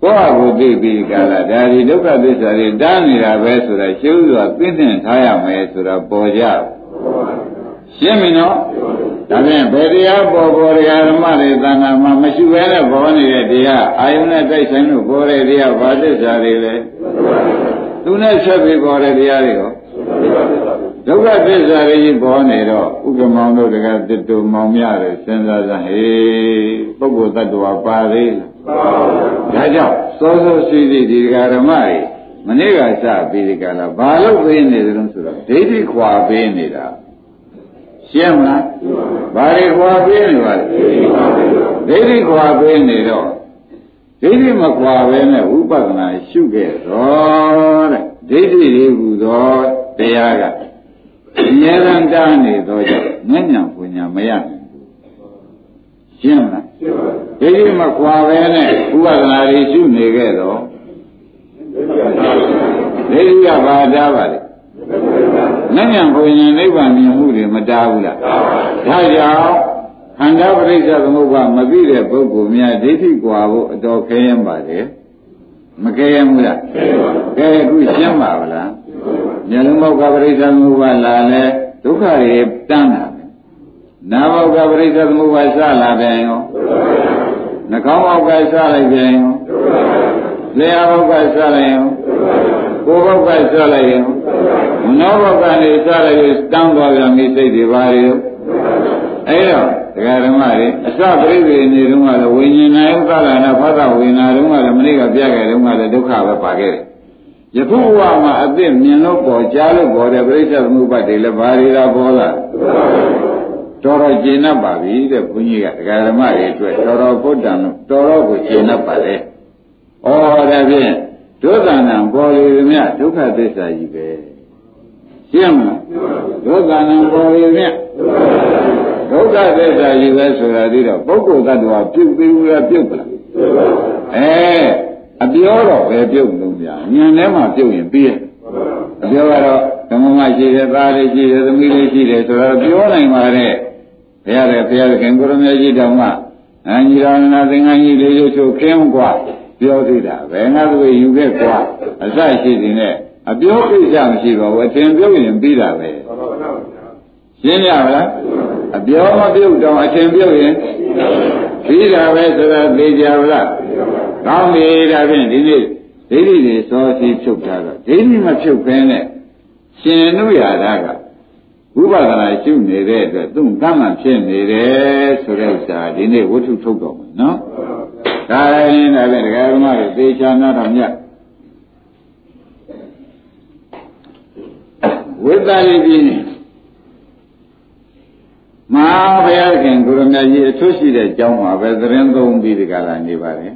ကိုယ့်အကိုသိပြီးကြလားဒါဒီဒုက္ခသစ္စာတွေတားနေတာပဲဆိုတာရှင်းစွာသိသိထားရမယ်ဆိုတာပေါ်ကြ ရှင်းပြီနော်ဒါဖြင့်ဘယ်တရားပေါ်ပေါ်တရားဓမ္မတွေသံဃာမှာမရှိဘဲနဲ့ပေါ်နေတဲ့တရားအာယုန်နဲ့တိုက်ဆိုင်လို့ပေါ်တဲ့တရားဘာသစ္စာတွေလဲသူနဲ့ဆက်ပြီးပေါ်တဲ့တရားတွေရောဒုက္ခသစ္စာတွေကြီးပေါ်နေတော့ဥက္ကမောင်တို့တကတစ်တူမောင်များတယ်စဉ်းစားစမ်းဟေးပုဂ္ဂိုလ်တ attva ပါသေးလားဒါကြောင့်စောစောစီစီဒီဓမ္မတွေမနေ့ကစပြီးဒီကလာဘာလို့ပေးနေသလဲဆိုတော့ဒိဋ္ဌိခွာပေးနေတာ ရှင်းမလားဘာတွေခွာပေးနေပါလဲဒိဋ္ဌိခွာပေးနေတော့ဒိဋ္ဌိမခွာပဲနဲ့ဝိပဿနာရှုခဲ့တော့တဲ့ဒိဋ္ဌိတွေဟူသောတရားကအမြဲတမ်းတားနေတော့ကြောင့်ဉာဏ်ဉာဏ်ပညာမရနိုင်ဘူးရှင်းမလားဒိဋ္ဌိမခွာပဲနဲ့ဝိပဿနာတွေရှုနေခဲ့တော့ဒိဋ္ဌိကဘာတားပါလဲ ဉာဏ်ဉာဏ်ပညာနိဗ္ဗာန်မြင်မှုတွေမတားဘူးလားဒါကြောင့်ခန္ဓာပရိစ္ဆေသမုပ္ပါမသိတဲ့ပုဂ္ဂိုလ်များဒိဋ္ဌိကွာဖို့အတော်ခဲရင်ပါလေမခဲရင်ဘူးလားကဲအခုရှင်းပါဗလားမျက်လုံးဘောကပရိစ္ဆေသမုပ္ပါလာလဲဒုက္ခတွေတန်းတာပဲနာဘောကပရိစ္ဆေသမုပ္ပါစလာပြန်ရောနှာခေါင်းဘောကစလိုက်ပြန်ရောလျှာဘောကစလိုက်ရောကိုယ်ဘောကစလိုက်ရောမ နောဘောကနေစလိုက်ရင်တန်းသွားပြန်ပြီစိတ်တွေပါရောအဲ့တော့ဒကာဓမ္မတွေအစပရိသေနေတုန်းကလည်းဝိညာဉ်နာယုသလနာဖသဝိညာတုန်းကလည်းမနေ့ကပြခဲ့တုန်းကလည်းဒုက္ခပဲပါခဲ့တယ်ယခုဘဝမှာအသိမြင်လို့ပေါ်ကြားလို့ပေါ်တဲ့ပြိဿသမုပ္ပါဒ်တွေလည်းဘာတွေသာပေါ်လာတော်တော်ကျင့်납ပါပြီတဲ့ဘုန်းကြီးကဒကာဓမ္မတွေအတွက်တော်တော်ဘုဒ္ဓံလို့တော်တော်ကိုကျင့်납ပါလေဩော်ဒါဖြင့်ဒုသနာပေါ်လေမြဒုက္ခသစ္စာကြီးပဲ ရှင်းမလားဒုသနာပေါ်လေမြဒုက္ခသစ္စာကြီးပဲဆိုတာဒီတော့ပုဂ္ဂိုလ်တ attva ပြုတ်ပြီးဘူးလားပြုတ်ပလားအဲအပြောတော့ပဲပြုတ်လို့ဗျာညံထဲမှာပြုတ်ရင်ပြီးရဲ့အပြောကတော့သမမရှိတယ်သားလေးရှိတယ်သမီးလေးရှိတယ်ဆိုတော့ပြောနိုင်ပါတဲ့ဘုရားတဲ့ဘုရားသခင်ကိုရမေကြီးတောင်မှအညီတော်နာသင်္ကန်းကြီးလေးရုပ်ချုပ်ခင်းกว่าပြောသေးတာဘယ်ငါတို့ယူခဲ့กว่าအစရှိတယ်နဲ့ အပြောကိစ္စမရှိပါဘူးအထင်ပြုတ်ရင်ပြီးတာပဲရှင်းရပါလားအပြောမပြုတ်တော့အထင်ပြုတ်ရင်ပြီးတာပဲဆိုတာသိကြပါလားကောင်းပြီဒါဖြင့်ဒီနေ့ဒိဋ္ဌိတွေစောစီဖြုတ်ထားတော့ဒိဋ္ဌိမဖြုတ်ခင်းနဲ့ရှင်နုရာဓကဝိပဿနာရှုနေတဲ့အတွက်သူ့ကမ္မဖြစ်နေတယ်ဆိုတဲ့ဥစ္စာဒီနေ့ဝတ္ထုထုတ်တော်မယ်နော်ဒါရင်ဒါဖြင့်ဒကာဓမ္မတွေသေချာနာတော်မြတ် ဝိသလိပြင်းမဟာဘုရားခင်ကိုရမကြီးအထွတ်ရှိတဲ့ကျောင်းမှာပဲသတင်းသုံးပြီးဒီကလာနေပါတယ်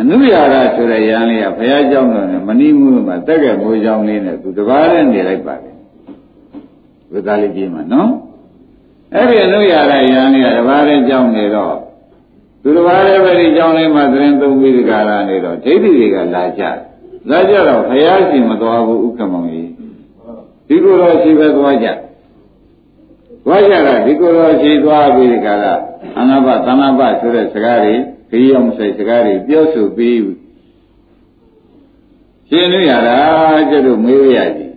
အနုရာရဆိုတဲ့ယန်းလေးကဘုရားကျောင်းတော်နဲ့မဏိမှုမှာတက်ကဲမိုးကျောင်းလေးနဲ့သူတကားနဲ့နေလိုက်ပါတယ်ဝိသလိပြင်းမှာနော်အဲ့ဒီအနုရာရယန်းလေးကတကားနဲ့ကျောင်းနေတော့သူတကားလည်းပဲဒီကျောင်းလေးမှာသတင်းသုံးပြီးဒီကလာနေတော့ဒိဋ္ဌိတွေကလာကြလာကြတော့ဘုရားရှင်မတော်ဘူးဥက္ကမောင်ကြီး ဒီကိုယ်တော်ရှိပဲသွားကြသွားကြတာဒီကိုယ်တော်ရှိသွားပြီးဒီကလာအနာဘသနာဘဆိုတဲ့စကားတွေခရီးအောင်ဆိုင်စကားတွေပြောဆိုပြီးရှင်းလို့ရတာကျတော့မေးရကြီး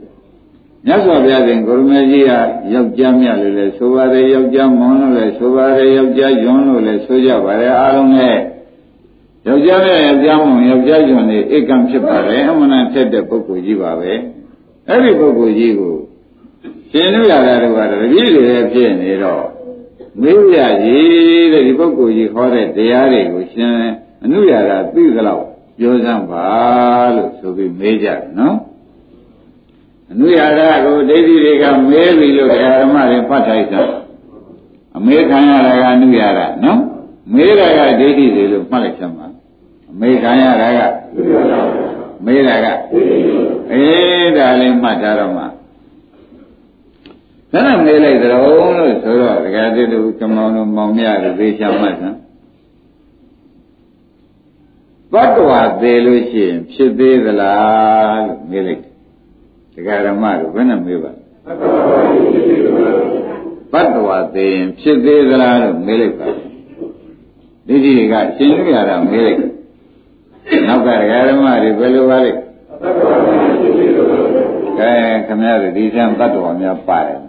မြတ်စွာဘုရားရှင်ကိုရမေကြီးကယောက်ျားမြတ်လို့လဲဆိုပါတယ်ယောက်ျားမွန်လို့လဲဆိုပါတယ်ယောက်ျားယွန်းလို့လဲဆိုကြပါတယ်အားလုံးနဲ့ယောက်ျားနဲ့ယောက်ျားမွန်ယောက်ျားယွန်းနေဧကံဖြစ်ပါတယ်အမှန်တန်ထက်တဲ့ပုဂ္ဂိုလ်ကြီးပါပဲ အဲ့ဒီပုဂ္ဂိုလ်ကြီးကိုရှင်လို့ရတာတော့တပည့်တွေဖြစ်နေတော့မေးရကြီးတဲ့ဒီပုဂ္ဂိုလ်ကြီးဟောတဲ့တရားတွေကိုရှင်အနုရာတာသိသလောက်ပြောစမ်းပါလို့ဆိုပြီးမေးကြတယ်နော်အနုရာတာကိုဒိဋ္ဌိတွေကမေးပြီလို့ဓမ္မတွေဖတ်ထိုက်တာအမေးခံရတာကအနုရာတာနော်မေးတာကဒိဋ္ဌိတွေလို့မှတ်လိုက်ချင်ပါအမေးခံရတာကမေးတာက အေးဒါလေးမှတ်ထားတော့မှဒါနဲ့မေးလိုက်ကြတော့လို့ဆိုတော့တကယ်တည်းသူကမောင်တို့မောင်မြတို့သေချာမှတ်စမ်းဘတ်တော်သေးလို့ရှိရင်ဖြစ်သေးသလားလို့မေးလိုက်တယ်တရားဓမ္မတို့ဘယ်နဲ့မေးပါဘတ်တော်သေးရင်ဖြစ်သေးသလားလို့မေးလိုက်ပါဒီဒီကရှင်လူရတာမေးလိုက်နောက်ကတရားဓမ္မတွေဘယ်လိုပါလဲ ကဲခမရတို့ဒီစံဘတ်တော်များပါတယ်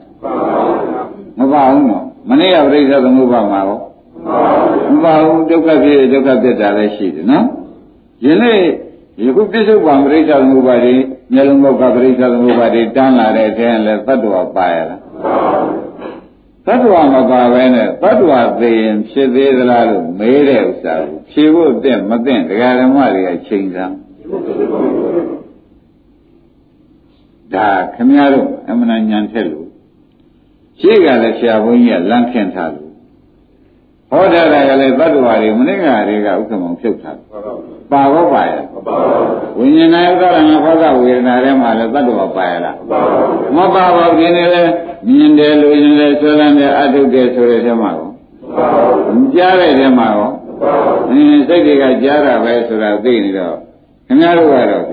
မပါဘူးနော်မနေ့ကပြိဿသမုပ္ပါမှာရောမပါဘူးဒုက္ခဖြစ်ဒုက္ခဖြစ်တာလည်းရှိတယ်နော်ယနေ့ယခုပြစ္ဆုတ်ပံပြိဿသမုပ္ပါတွေမျက်လုံးဘောကပြိဿသမုပ္ပါတွေတန်းလာတဲ့အထက်လည်းသတ္တဝါပါရလားသတ္တဝါမပါဘဲနဲ့သတ္တဝါသိရင်ဖြစ်သေးသလားလို့မေးတဲ့ဥစ္စာကိုဖြေဖို့အသင့်မသင့်ဒကာဓမ္မတွေကချိန်စမ်း ဒါခမည်းတော်အမှန်ညံထက်လို့ရှိကလည်းဆရာဘုန်းကြီးကလမ်းခင်ထားလို့ဟောတာကလည်းတတ္တဝါတွေမနေ့ကတွေကဥက္ကမောင်ဖြုတ်ထားပါဘောပါရဝိညာဉ်နဲ့ဥက္ကရဏဘောကဝေဒနာထဲမှာလည်းတတ္တဝါပါရလားမပါပါဘူးဒီနေ့လဲမြင်တယ်လူရင်တယ်ဆွဲလန်းတယ်အထုတ်တယ်ဆိုတဲ့ထဲမှာကောမကြားတဲ့ထဲမှာကောအင်းစိတ်တွေကကြားတာပဲဆိုတာသိနေတော့ခင်ဗျားတို့ကတော့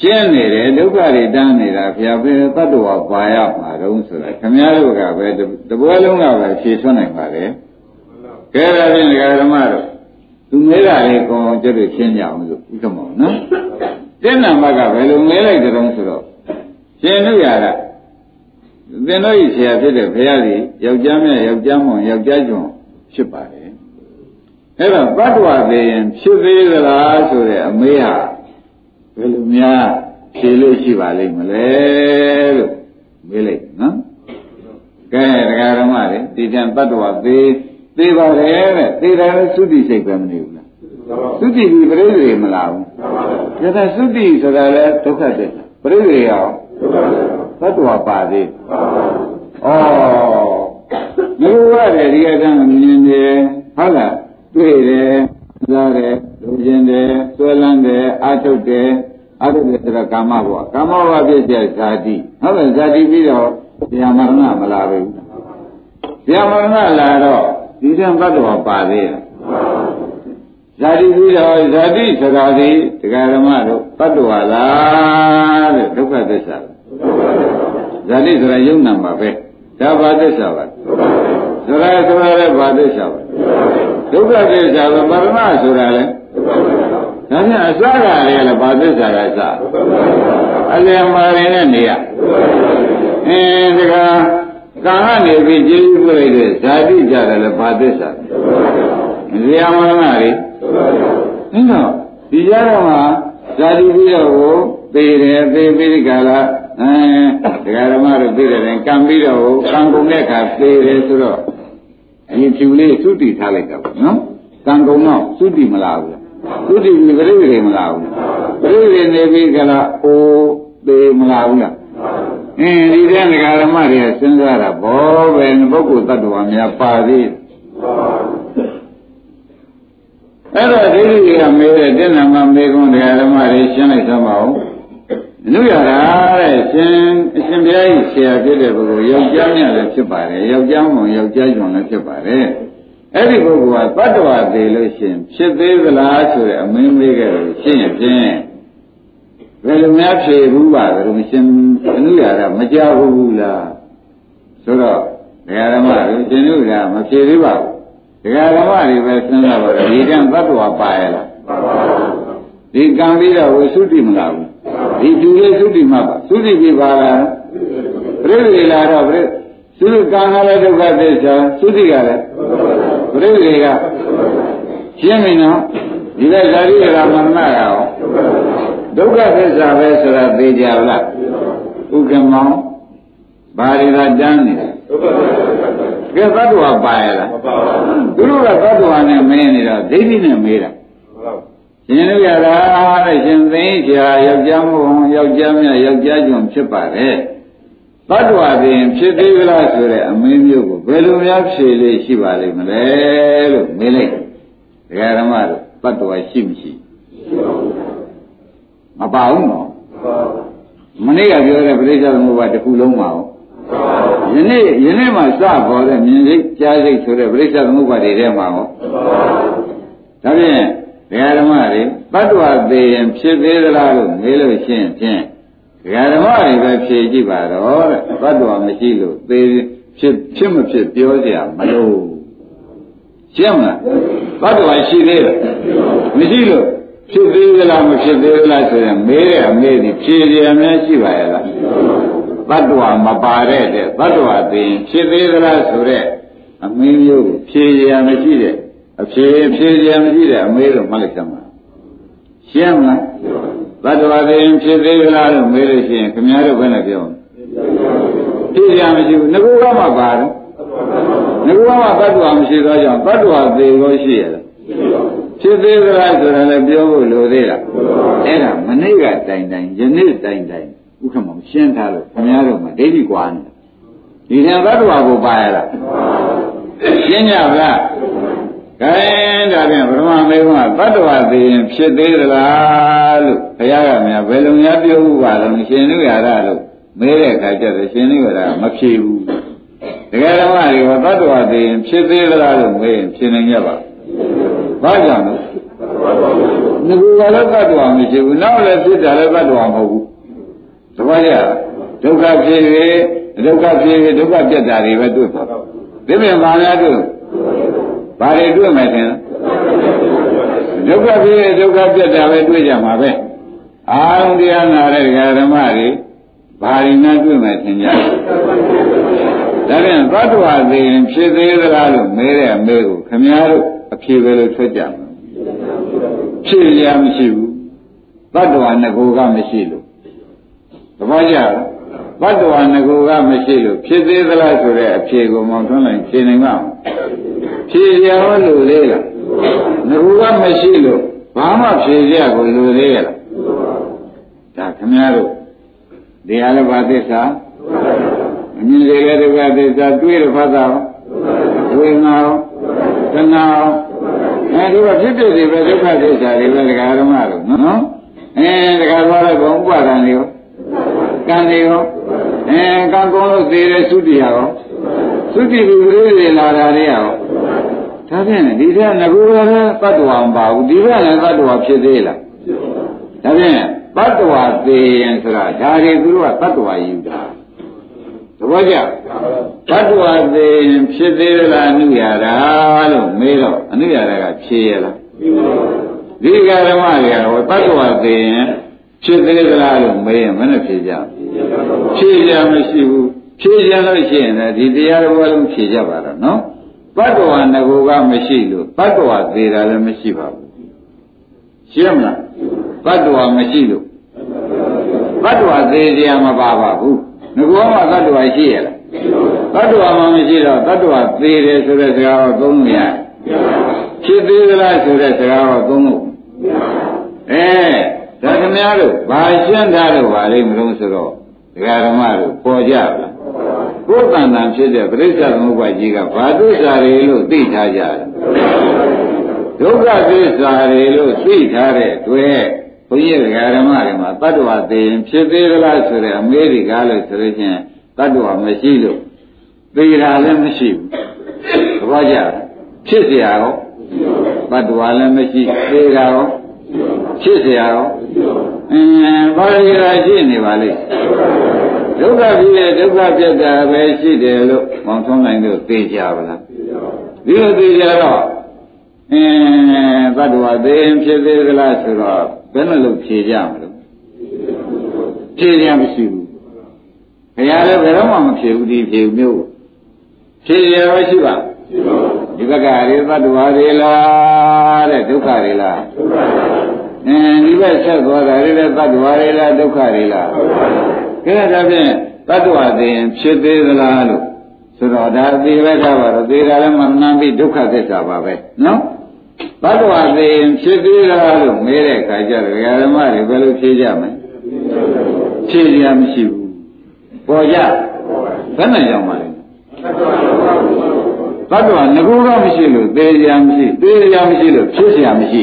ရှင်းနေတယ်ဒုက္ခတွေတန်းနေတာဘုရားဘယ်တတ္တဝါပါရမှာတုံးဆိုတာခင်ဗျားတို့ကပဲတပွဲလုံးကပဲဖြေထွန်းနိုင်ပါလေကဲဒါဖြင့်ဒကာဓမ္မတို့သူမဲတာလေးကောင်းကျွတ်ရှင်းကြအောင်လို့ဥက္ကမောနော်တဲ့နံပါတ်ကဘယ်လိုမဲလိုက်ကြတော့ဆိုတော့ရှင်တို့ရတာသင်တို့ဤဆရာဖြစ်တဲ့ဘုရားကြီးယောက်ျားမြတ်ယောက်ျားမောင်ယောက်ျားကျွန်ဖြစ်ပါတယ်အဲ့တော့တ attva သေးရင်ဖြစ်သေးသလားဆိုတဲ့အမေးဟာ ဘယ်လိုများဖြေလို့ရှိပါလိမ့်မလဲလို့မေးလိုက်နော်ကဲတရားဓမ္မတွေဒီတန်တ attva သေးသေးပါတယ်တဲ့သေးတယ်သုတိစိတ်ပဲမနေဘူးလားသုတိဒီပြိဋိတွေမလားဘူးဒါကသုတိဆိုတာလဲဒုက္ခတဲ့ပြိဋိတွေရောသတ္တဝါပါသေးဩဒီလိုရတယ်ဒီအတိုင်းမြင်တယ်ဟုတ်လားတွေ့တယ်စားတယ် လူချင်းတယ်ဆွဲလန်းတယ်အာထုတ်တယ်အာထုတ်တယ်ဆိုတာကာမဘဝကာမဘဝဖြစ်တဲ့ဇာတိဟုတ်တယ်ဇာတိပြီးတော့ဇာမရဏမလာဘူးဇာမရဏလာတော့ဒီတံဘတ်တော်ပါသေးတယ်ဇာတိပြီးတော့ဇာတိဆိုတာဒီတရားဓမ္မတို့တတ္တဝါလားတဲ့ဒုက္ခသစ္စာဇာတိဆိုတာယုံနာမှာပဲဒါဘာသစ္စာပါသရဆိုတာလည်းဘာသစ္စာပါဒုက္ခသစ္စာကမရဏဆိုတာလေ ဒါဖြင့်အစကလည်းလည်းဘာသစ္စာကစအလယ်မာရင်နဲ့နေရအင်းဒါကကာကနေပြီးကျေးဇူးပြုလိုက်တဲ့ဇာတိကြတယ်လည်းဘာသစ္စာဇေယမရဏတွေအင်းတော့ဒီကြတော့မှာဇာတိပြီးတော့ကိုသေတယ်သေပြီးဒီကလာအဲဒကာဓမ္မတို့သိတဲ့တိုင်ကံပြီးတော့ကံကုန်တဲ့အခါသေတယ်ဆိုတော့အရင်ဖြူလေးသုတိထားလိုက်တာပေါ့နော်ကံကုန်တော့သုတိမလားဘူး သုတိပြိပရိသေမလားဘူးပြိပရိနေပြီးကလာအိုးသေမလားဘူးလားအင်းဒီတဲ့ဒကာဓမ္မတွေကစဉ်းစားတာဘောပဲပုဂ္ဂိုလ်တ attva များပါသေးအဲ့တော့ဒိဋ္ဌိကမေးတဲ့တဏ္ဍမမေကွန်းဒကာဓမ္မတွေရှင်းလိုက်သမောင်းလူရတာတဲ့ရှင်အရှင်ဘုရားကြီးဆရာဖြစ်တဲ့ပုဂ္ဂိုလ်ယောက်ျားမြတ်လည်းဖြစ်ပါတယ်ယောက်ျားမုံယောက်ျားကျွန်လည်းဖြစ်ပါတယ် အဲ့ဒီပုဂ္ဂိုလ်ကတတ္တဝါသေးလို့ရှင်ဖြစ်သေးသလားဆိုတဲ့အမင်းမေးခဲ့လို့ရှင်းရင်ဖြင့်ဘယ်လိုများဖြေဘူးပါလို့ရှင်အနုရတာမကြဘူးလားဆိုတော့ဒကာဓမ္မတွေရှင်တို့ကမဖြေသေးပါဘူးဒကာဓမ္မတွေပဲစဉ်းစားပါတော့ဒီတန်တတ္တဝါပါရလားဒီကံပြီးတော့ဝိသုတိမလားဘူးဒီသူလေးသုတိမှပါသုတိပြပါလားပြိဋိလာတော့ပြိ သုတိကံကလည်းဒုက္ခသစ္စာသုတိကလည်းပြိဋိကရှင်းပြီနော်ဒီကဇာတိရာမမရောဒုက္ခသစ္စာပဲဆိုတာသိကြလားဥက္ကမောင်ဘာတွေကတန်းနေလဲကဲသတ္တဝါပါရလားသူတို့ကသတ္တဝါနဲ့မင်းနေတော့ဒိဋ္ဌိနဲ့မေးတာရှင်တို့ရတာတဲ့ရှင်သိန်းချာယောက်ျားမို့ယောက်ျားမြတ်ယောက်ျားကျွန်းဖြစ်ပါတယ် တတ္တဝါပင်ဖြစ်သေးကြလားဆိုတဲ့အမင်းမျိုးကိုဘယ်လိုများဖြေလေးရှိပါလိမ့်မလဲလို့မေးလိုက်ဒကာရမတို့တတ္တဝါရှိမရှိမပါဘူးနော်မနေ့ကပြောတဲ့ပရိစ္ဆေသမုပ္ပါတစ်ခုလုံးပါအောင်ယနေ့ယနေ့မှစပေါ်တဲ့မြင်စိတ်ကြားစိတ်ဆိုတဲ့ပရိစ္ဆေသမုပ္ပါတွေထဲမှာဟောဒါဖြင့်ဒကာဓမ္မတွေတတ္တဝသေးရင်ဖြစ်သေးသလားလို့မေးလို့ရှိရင်ဖြင့် ဒကာဓမ္မတွေပဲဖြေကြည့်ပါတော့တဲ့တတ္တဝမရှိလို့သေဖြစ်ဖြစ်မဖြစ်ပြောเสียမလို့ရှင်းမလားတတ္တဝရှိသေးတယ်မရှိလို့ဖြစ်သေးသလားမဖြစ်သေးသလားဆိုရင်မေးတဲ့အမေးဒီဖြေရများရှိပါရဲ့လားတတ္တဝမပါတဲ့တဲ့တတ္တဝသိရင်ဖြစ်သေးသလားဆိုတဲ့အမင်းမျိုးကိုဖြေရမရှိတဲ့အဖြေဖြေရမရှိတဲ့အမေးလို့မှတ်လိုက်သမှာရှင်းမလား တတ္တဝသိရင်ဖြစ်သေးသလားလို့မေးလို့ရှိရင်ခင်ဗျားတို့ဘယ်နဲ့ပြောဖြေရမရှိဘူးငကူကမှပါတယ်ငကူကမှတတ္တဝမရှိသောကြောင့်တတ္တဝသေကိုရှိရလားဖြစ်သေးသလားဆိုတာလည်းပြောဖို့လိုသေးလားအဲ့ဒါမနေ့ကတိုင်တိုင်ယနေ့တိုင်တိုင်ဥဥက္ကမောင်ရှင်းထားလို့ခင်ဗျားတို့မှဒိဋ္ဌိကွာနေဒီတန်သတ္တဝါကိုပါရလားရှင်းကြဗလား ခိုင်းဒါဖြင့်ဗရမမေကသတ္တဝါသိရင်ဖြစ်သေးသလားလို့ဘုရားကများဘယ်လိုများပြောဥပါလုံးရှင်နုရရလို့မဲတဲ့အခါကျတော့ရှင်နုရရမဖြေဘူးတကယ်တော့ဒီကသတ္တဝါသိရင်ဖြစ်သေးသလားလို့မေးရင်ဖြစ်နိုင်ကြပါဘာကြောင့်လဲငကူကလည်းသတ္တဝါမရှိဘူးနောက်လည်းဖြစ်တာလည်းသတ္တဝါမဟုတ်ဘူးတပည့်ရဒုက္ခဖြစ်၍ဒုက္ခဖြစ်၍ဒုက္ခပြတ်တာတွေပဲတွေ့ပါဒီပြင်ဘာများတွေ့ ဘာတွေတွေ့မယ်ထင်ဒုက္ခဖြစ်၍ဒုက္ခပြတ်တာပဲတွေ့ကြမှာပဲအာရုံတရားနာတဲ့ဓမ္မတွေဘာတွေနဲ့တွေ့မယ်ထင်ကြဒါပြန်သတ္တဝါသိရင်ဖြစ်သေးသလားလို့မဲတဲ့အမဲကိုခမည်းတော်အဖြေပဲလို့ထွက်ကြမှာဖြစ်ရမရှိဘူးသတ္တဝါငကိုကမရှိလို့သဘောကျလားဘတ်တော်ငကိုကမရှိလို့ဖြစ်သေးသလားဆိုတဲ့အဖြေကိုမောင်ထွန်းလိုက်ဖြေနိုင်မှာ ဖြေရဟောလို့လေးလားငကိုကမရှိလို့ဘာမှဖြေရကိုလူသေးရလားဒါခင်ဗျားတို့ဒီဟာလည်းဘာသစ္စာအမြင်စေတဲ့ဒုက္ခသစ္စာတွေးရဖတ်တာဝေငါရောသနာရောအဲဒီကဖြစ်ဖြစ်စီပဲဒုက္ခသစ္စာတွေပဲဒကာရမတို့နော်အဲဒကာသွားတဲ့ဘုံဥပါဒံတွေရောကံတွေရောအဲကံကုန်လို့သေးတဲ့သုတိယရော သုတိလူလေးတွေလာတာတွေရောဒါဖြင့်ဒီထက်ငကူရတဲ့တ attva မပါဘူးဒီကလည်းတ attva ဖြစ်သေးလားဒါဖြင့်တ attva သေးရင်ဆိုတာဒါတွေသူတို့ကတ attva ယူတာသဘောကျတ attva သေးရင်ဖြစ်သေးလားအနုရတာလို့မေးတော့အနုရတာကဖြေရလားဒီကဓမ္မတွေကဟောတ attva သေးရင်ဖြစ်သေးသလားလို့မေးရင်မနဲ့ဖြေကြဖြေကြမရှိဘူး ဖြေကြလို့ရှိရင်လည်းဒီတရားတော်လုံးဖြေကြပါတော့နော်တတ္တဝါငကိုကမရှိလို့တတ္တဝါသေးတာလည်းမရှိပါဘူးရှင်းမလားတတ္တဝါမရှိလို့တတ္တဝါသေးကြမပါပါဘူးငကိုကတတ္တဝါရှိရလားတတ္တဝါမှမရှိတော့တတ္တဝါသေးတယ်ဆိုတဲ့စကားကိုသုံးလို့ရတယ်ဖြစ်သေးသလားဆိုတဲ့စကားကိုသုံးလို့အဲဒါခင်ဗျားတို့ဘာရှင်းထားလို့ပါလိမ့်မလို့ဆိုတော့ဒကာဓမ္မတို့ပေါ်ကြလား ကိုယ်တန်တန်ဖြစ်တဲ့ပြိဿသမုပ္ပါကြီးကဘာဒုစရာတွေလို့သိထားကြတယ်ဒုက္ခသစ္စာတွေလို့သိထားတဲ့တွေ့ဘုန်းကြီးဒကာဓမ္မတွေမှာတတ္တဝသိရင်ဖြစ်သေးသလားဆိုတဲ့အမေရိကားလို့ဆိုလို့ချင်းတတ္တဝမရှိလို့သိတာလည်းမရှိဘူးသဘောကျဖြစ်เสียရောတတ္တဝလည်းမရှိသိတာရောဖြစ်เสียရောအင်းဘာလို့ရာရှိနေပါလိမ့် ဒုက္ခဖြစ်တဲ့ဒုက္ခပြတ်တာပဲရှိတယ်လို့မောင်ဆုံးနိုင်လို့သိကြပါလားဒီလိုသိကြတော့အင်းသတ္တဝါသိရင်ဖြစ်သေးသလားဆိုတော့ဘယ်နဲ့လို့ဖြေကြမလို့ဖြေရမရှိဘူးဘုရားလည်းဘယ်တော့မှမဖြေဘူးဒီဖြေမျိုးဖြေရရောရှိပါဒီဘက်ကရေသတ္တဝါတွေလားတဲ့ဒုက္ခတွေလားဒုက္ခအင်းဒီဘက်ဆက်သွားတာလည်းသတ္တဝါတွေလားဒုက္ခတွေလားကဲ ကဲဒါဖြင့်တတ္တဝသိရင်ဖြစ်သေးသလားလို့ဆိုတော့ဒါသိပဲထားပါတော့သိတာလည်းမမှန်ပြီးဒုက္ခသစ္စာပါပဲနော်တတ္တဝသိရင်ဖြစ်သေးလားလို့မေးတဲ့အခါကျတော့ဓမ္မတွေဘယ်လိုဖြေကြမလဲဖြေရမရှိဘူးပေါ်ကြဘယ်နဲ့ရောက်မှလဲတတ္တဝငကူတော့မရှိလို့သိရမရှိသိရမရှိလို့ဖြစ်ရမရှိ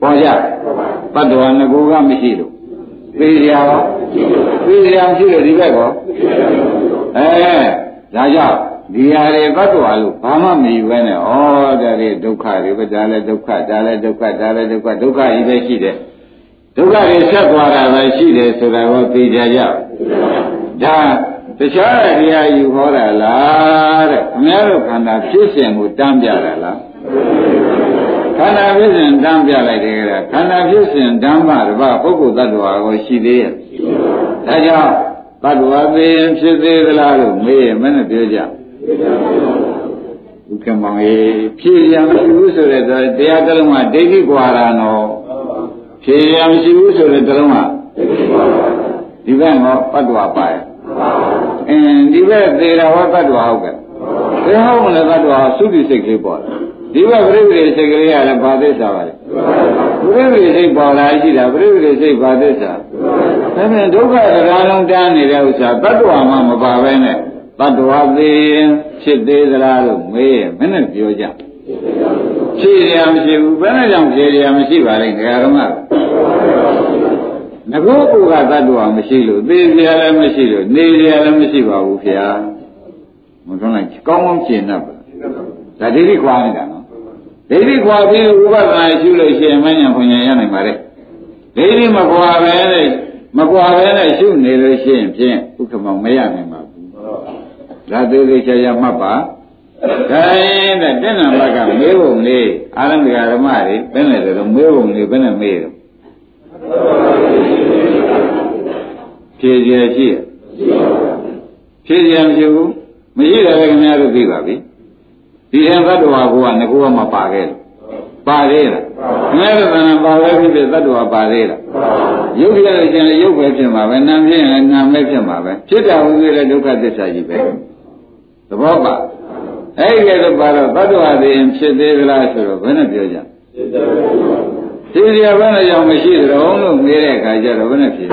ပေါ်ကြတတ္တဝငကူကမရှိလို့ သေရရောသေရမရှိလို့ဒီဘက်ကောအဲဒါကြောင့်ဒီဟာတွေဘတ်တော်လို့ဘာမှမယူပဲနဲ့ဩဒါတွေဒုက္ခတွေပဲဒါလည်းဒုက္ခဒါလည်းဒုက္ခဒါလည်းဒုက္ခဒုက္ခကြီးပဲရှိတယ်ဒုက္ခတွေဆက်သွားတာပဲရှိတယ်ဆိုတာကိုသိကြကြဒါတခြားတရားယူဟောတာလားတဲ့ခင်ဗျားတို့ခန္ဓာဖြစ်စဉ်ကိုတန်းပြတာလား ခန္ဓာဖြစ်စဉ်တန်းပြလိုက်တယ်ကခန္ဓာဖြစ်စဉ်ဓမ္မတပပုဂ္ဂိုလ်တ attva ကိုရှိသေးရဲ့ဒါကြောင့်တ attva သိရင်ဖြစ်သေးသလားလို့မေးရင်မနဲ့ပြောကြဥက္ကမောင်ရေဖြည့်ရမရှိဘူးဆိုတဲ့တရားတစ်လုံးကဒိဋ္ဌိကွာတာနော်ဖြည့်ရမရှိဘူးဆိုတဲ့တစ်လုံးကဒီဘက်တော့တ attva ပါရဲ့အင်းဒီဘက်သေရဟောတ attva ဟုတ်ကဲ့သေဟောမလဲတ attva သုတိစိတ်ကလေးပေါ်တယ် ဒီဘပြိပရိစိတ်ကလေးကလည်းဘာသစ္စာပါလဲပြိပရိစိတ်ပေါ်လာရှိတာပြိပရိစိတ်ဘာသစ္စာဒါဖြင့်ဒုက္ခတရားလုံးတန်းနေတဲ့ဥစ္စာတတ္တဝါမှမပါပဲနဲ့တတ္တဝါသေးဖြစ်သေးသလားလို့မေးရင်မနဲ့ပြောကြဖြေရမရှိဘူးဘယ်နဲ့ကြောင့်ဖြေရမရှိပါလဲဓမ္မငကောကိုကတတ္တဝါမရှိလို့သေစရာလည်းမရှိလို့နေစရာလည်းမရှိပါဘူးခင်ဗျာမထွန်းလိုက်ကောင်းကောင်းရှင်းတတ်ပါဒါဒိဋ္ဌိခွာနေတာနော် ဒိဋ္ဌိခွာပြီးဥပဒနာရှုလို့ရှိရင်မညာဖွညာရနိုင်ပါလေဒိဋ္ဌိမခွာပဲနဲ့မခွာပဲနဲ့ရှုနေလို့ရှိရင်ဖြင့်ဥက္ကမောင်မရနိုင်ပါဘူးဒါသေးသေးချာချာမှတ်ပါခိုင်းတဲ့တဏ္ဍဘကမေးပုံလေးအာရမဂဓမ္မတွေဘယ်နဲ့လဲတော့မေးပုံလေးဘယ်နဲ့မေးတော့ဖြေရရှိရဖြေရမရှိဘူးမရှိတယ်ခင်ဗျားတို့သိပါပြီ ဒီဟံသတ္တဝါဘုရားငကောကမပါခဲ့လို့ပါသေးလားခင်ဗျားတို့ကပါပဲဖြစ်ဖြစ်သတ္တဝါပါသေးလားရုပ်ပြလို့ရှင်ရုပ်ပဲဖြစ်မှာပဲနာမ်ဖြစ်ရင်နာမ်ပဲဖြစ်မှာပဲဖြစ်တာဟုတ်သေးတဲ့ဒုက္ခသစ္စာကြီးပဲသဘောပါအဲ့ဒီကတော့ပါတော့သတ္တဝါတွေဖြစ်သေးသလားဆိုတော့ဘယ်နဲ့ပြောကြဖြစ်ကြဘယ်နဲ့ကြောင့်မရှိသရုံလို့မေးတဲ့အခါကျတော့ဘယ်နဲ့ဖြစ်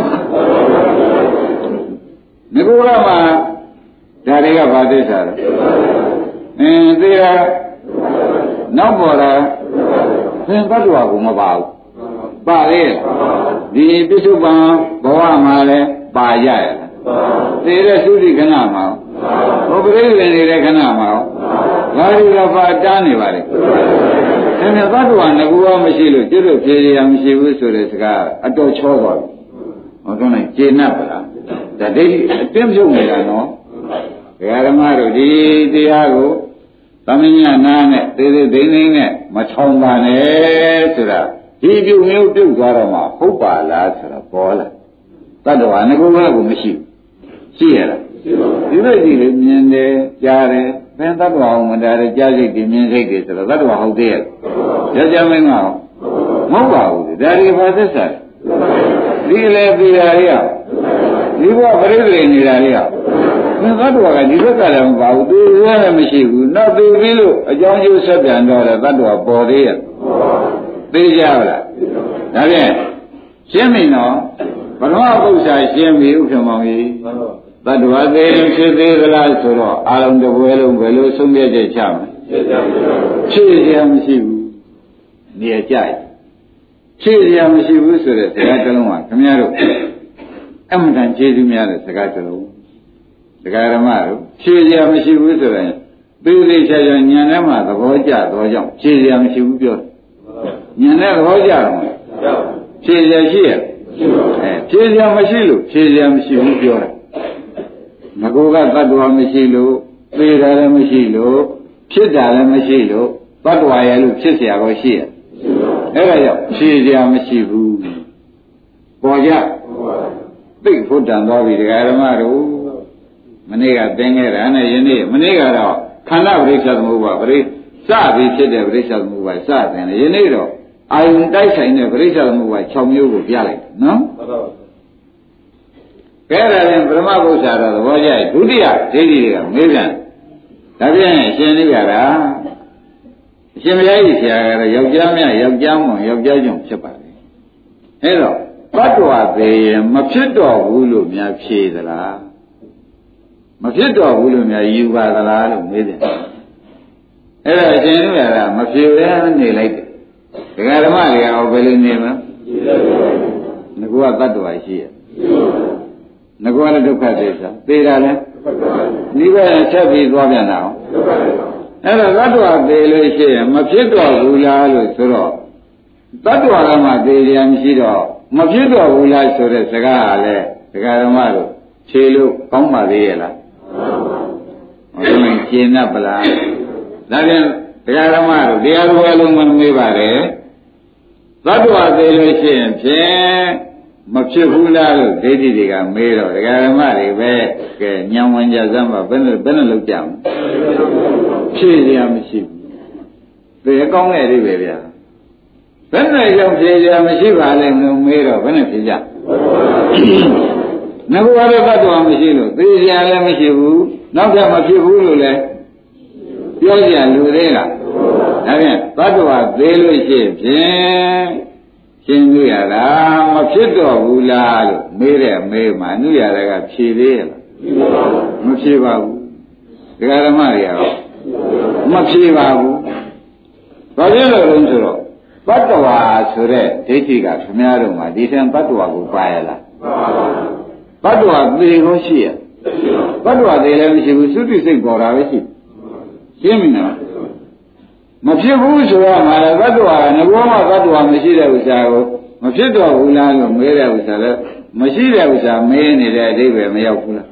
ငကောကမှာဒါတွေကဘာသစ္စာလဲ အင်းသေးတာနောက်ပေါ်တာသင်တ attva ကိုမပါဘူးပါလေဒီပြစ္ဆုတ်ပံဘဝမှာလည်းပါရရလားသေတဲ့သုတိခဏမှာဘုပရိသေနေတဲ့ခဏမှာဘာလို့လဲပါတားနေပါလဲဒါနဲ့သတ္တဝါငကူရောမရှိလို့ကျွတ်လို့ဖြေရမရှိဘူးဆိုတဲ့စကားအတော်ချောသွားပြီဟောတော့နိုင်ကျေနပ်ပါလားဒါဒိဋ္ဌိအတင်းပြုတ်နေတာနော်ဒကာဓမ္မတို့ဒီတရားကို သမညနာနဲ့သေးသေးသိမ့်သိမ့်နဲ့မချောင်ပါနဲ့ဆိုတာဒီပြုမျိုးပြုတ်သွားတော့မှဟုတ်ပါလားဆိုတော့ပေါ်လာတတ္တဝါငကူကကိုမရှိဘူးရှိရလားဒီလိုကြည့်လေမြင်တယ်ကြားတယ်ဘယ်တတ္တဝါအောင်မတားတယ်ကြားစိတ်ဒီမြင်စိတ်တွေဆိုတော့တတ္တဝါဟုတ်သေးရဲ့ယောက်ျားမင်းကမဟုတ်ပါဘူးဒါဒီဘာသစ္စာဒီလေပြရာရဒီဘဝပရိသေနေတာတွေက သင်္ကတ္တဝါကဒီဘက်ကလည်းမပါဘူးသိရလည်းမရှိဘူးနောက်သိပြီးလို့အကြောင်းကျိုးဆက်ပြန်တော့တယ်တတ္တဝါပေါ်သေးရဲ့သိကြပါလားဒါဖြင့်ရှင်းပြီနော်ဘဂဝါပု္ပ္ပာရှင်းပြီဥက္ကမောင်ကြီးတတ္တဝါသေးဖြစ်သေးသလားဆိုတော့အာလုံးတစ်ပွဲလုံးဘယ်လိုဆုံးဖြတ်ချက်ချမလဲဖြည့်ရမရှိဘူးနေရာကြိုက်ဖြည့်ရမရှိဘူးဆိုတဲ့စကားတစ်လုံးကခင်ဗျားတို့အမှန်တန်ကျေးဇူးများတဲ့စကားတစ်လုံး ဒကာရမတို့ဖြည့်ရမရှိဘူးဆိုရင်သေးသေးချာချာညံထဲမှာသဘောကျတော့ကြောင့်ဖြည့်ရမရှိဘူးပြောညံတဲ့သဘောကျတော့ဖြည့်ရရှိရအဲဖြည့်ရမရှိလို့ဖြည့်ရမရှိဘူးပြောတယ်ငကောကတ attva မရှိလို့သေတာလည်းမရှိလို့ဖြစ်တာလည်းမရှိလို့တ attva ရဲ့လို့ဖြစ်เสียတော့ရှိရအဲ့ဒါကြောင့်ဖြည့်ရမရှိဘူးပေါ်ကြသိဖို့တန်သွားပြီဒကာရမတို့ မနေ့ကသင်ခဲ့တာနဲ့ယနေ့မနေ့ကတော့ခန္ဓာပရိစ္ဆသမုပ္ပါပရိစပြီးဖြစ်တဲ့ပရိစ္ဆသမုပ္ပါစသင်တယ်ယနေ့တော့အာယုန်တိုက်ဆိုင်တဲ့ပရိစ္ဆသမုပ္ပါ6မျိုးကိုပြလိုက်နော်ကဲဒါရင်ပရမဘုရားတော့သဘောကျဒုတိယဒိဋ္ဌိတွေကမေးပြန်ဒါပြန်ရှင်နေကြတာအရှင်ဘုရားကြီးဆရာကတော့ယောက်ျားမြယောက်ျားမွန်ယောက်ျားကျွန်းဖြစ်ပါလေအဲတော့တတ္တဝသေးရင်မဖြစ်တော့ဘူးလို့များဖြေသလား မဖြစ်တော့ဘူးလို့များယူပါသလားလို့မေးတယ်အဲ့ဒါအရှင်တို့ကမဖြေဘဲနေလိုက်တယ်ဒကာဓမ္မတွေကဟောဘယ်လိုနေမလဲငကောကတတ္တဝရှိရငကောလည်းဒုက္ခသစ္စာသေတာလည်းနိဗ္ဗာန်ချက်ပြီးသွားပြန်တာအောင်အဲ့တော့တတ္တဝသေလို့ရှိရင်မဖြစ်တော့ဘူးလားလို့ဆိုတော့တတ္တဝကမှသေရမရှိတော့မဖြစ်တော့ဘူးလားဆိုတဲ့စကားကလည်းဒကာဓမ္မတို့ဖြေလို့ကောင်းပါသေးရဲ့လား ဟောဒီကျင်납ပလားဒါပြန်တရားဓမ္မတို့တရားတော်အလုံးမမေးပါနဲ့သတ္တဝါသေးလို့ရှိရင်ဖြင့်မဖြစ်ဘူးလားလို့ဒိဋ္ဌိတွေကမေးတော့တရားဓမ္မတွေပဲကဲညံဝင်ကြစမ်းပါဘယ်နဲ့ဘယ်နဲ့လောက်ကြမလဲဖြည့်ရမရှိဘူးသေကောင်းတဲ့အိဗယ်ဗျာဘယ်နဲ့ရောက်ဖြည့်ရမရှိပါလဲလို့မေးတော့ဘယ်နဲ့ဖြည့်ကြငါဘုရားတော့တတ်တော်မရှိလို့သေစရာလည်းမရှိဘူး နောက်ထပ်မဖြစ်ဘူးလို့လည်းပြောကြလူသေးလားဒါဖြင့်သတ္တဝါသေးလို့ရှိဖြင့်ရှင်းလို့ရတာမဖြစ်တော့ဘူးလားလို့မေးတဲ့မေးမှအနုရတာကဖြေသေးရဲ့လားမဖြေပါဘူးဒကာဓမ္မတွေကတော့မဖြေပါဘူးဘာဖြစ်လို့လဲဆိုတော့တတ္တဝါဆိုတဲ့ဒိဋ္ဌိကခမည်းတော်မှာဒီထံတတ္တဝါကိုပါရလားတတ္တဝါသေကိုရှိရ တတ္တဝါသေလည်းမရှိဘူးသုတိစိတ်ပေါ်တာပဲရှိရှင်းပြီနော်မဖြစ်ဘူးဆိုတော့မှာတတ္တဝါကငဘောမှာတတ္တဝါမရှိတဲ့ဥစ္စာကိုမဖြစ်တော့ဘူးလားလို့မေးတဲ့ဥစ္စာလည်းမရှိတဲ့ဥစ္စာမေးနေတဲ့အဓိပ္ပာယ်မရောက်ဘူးလား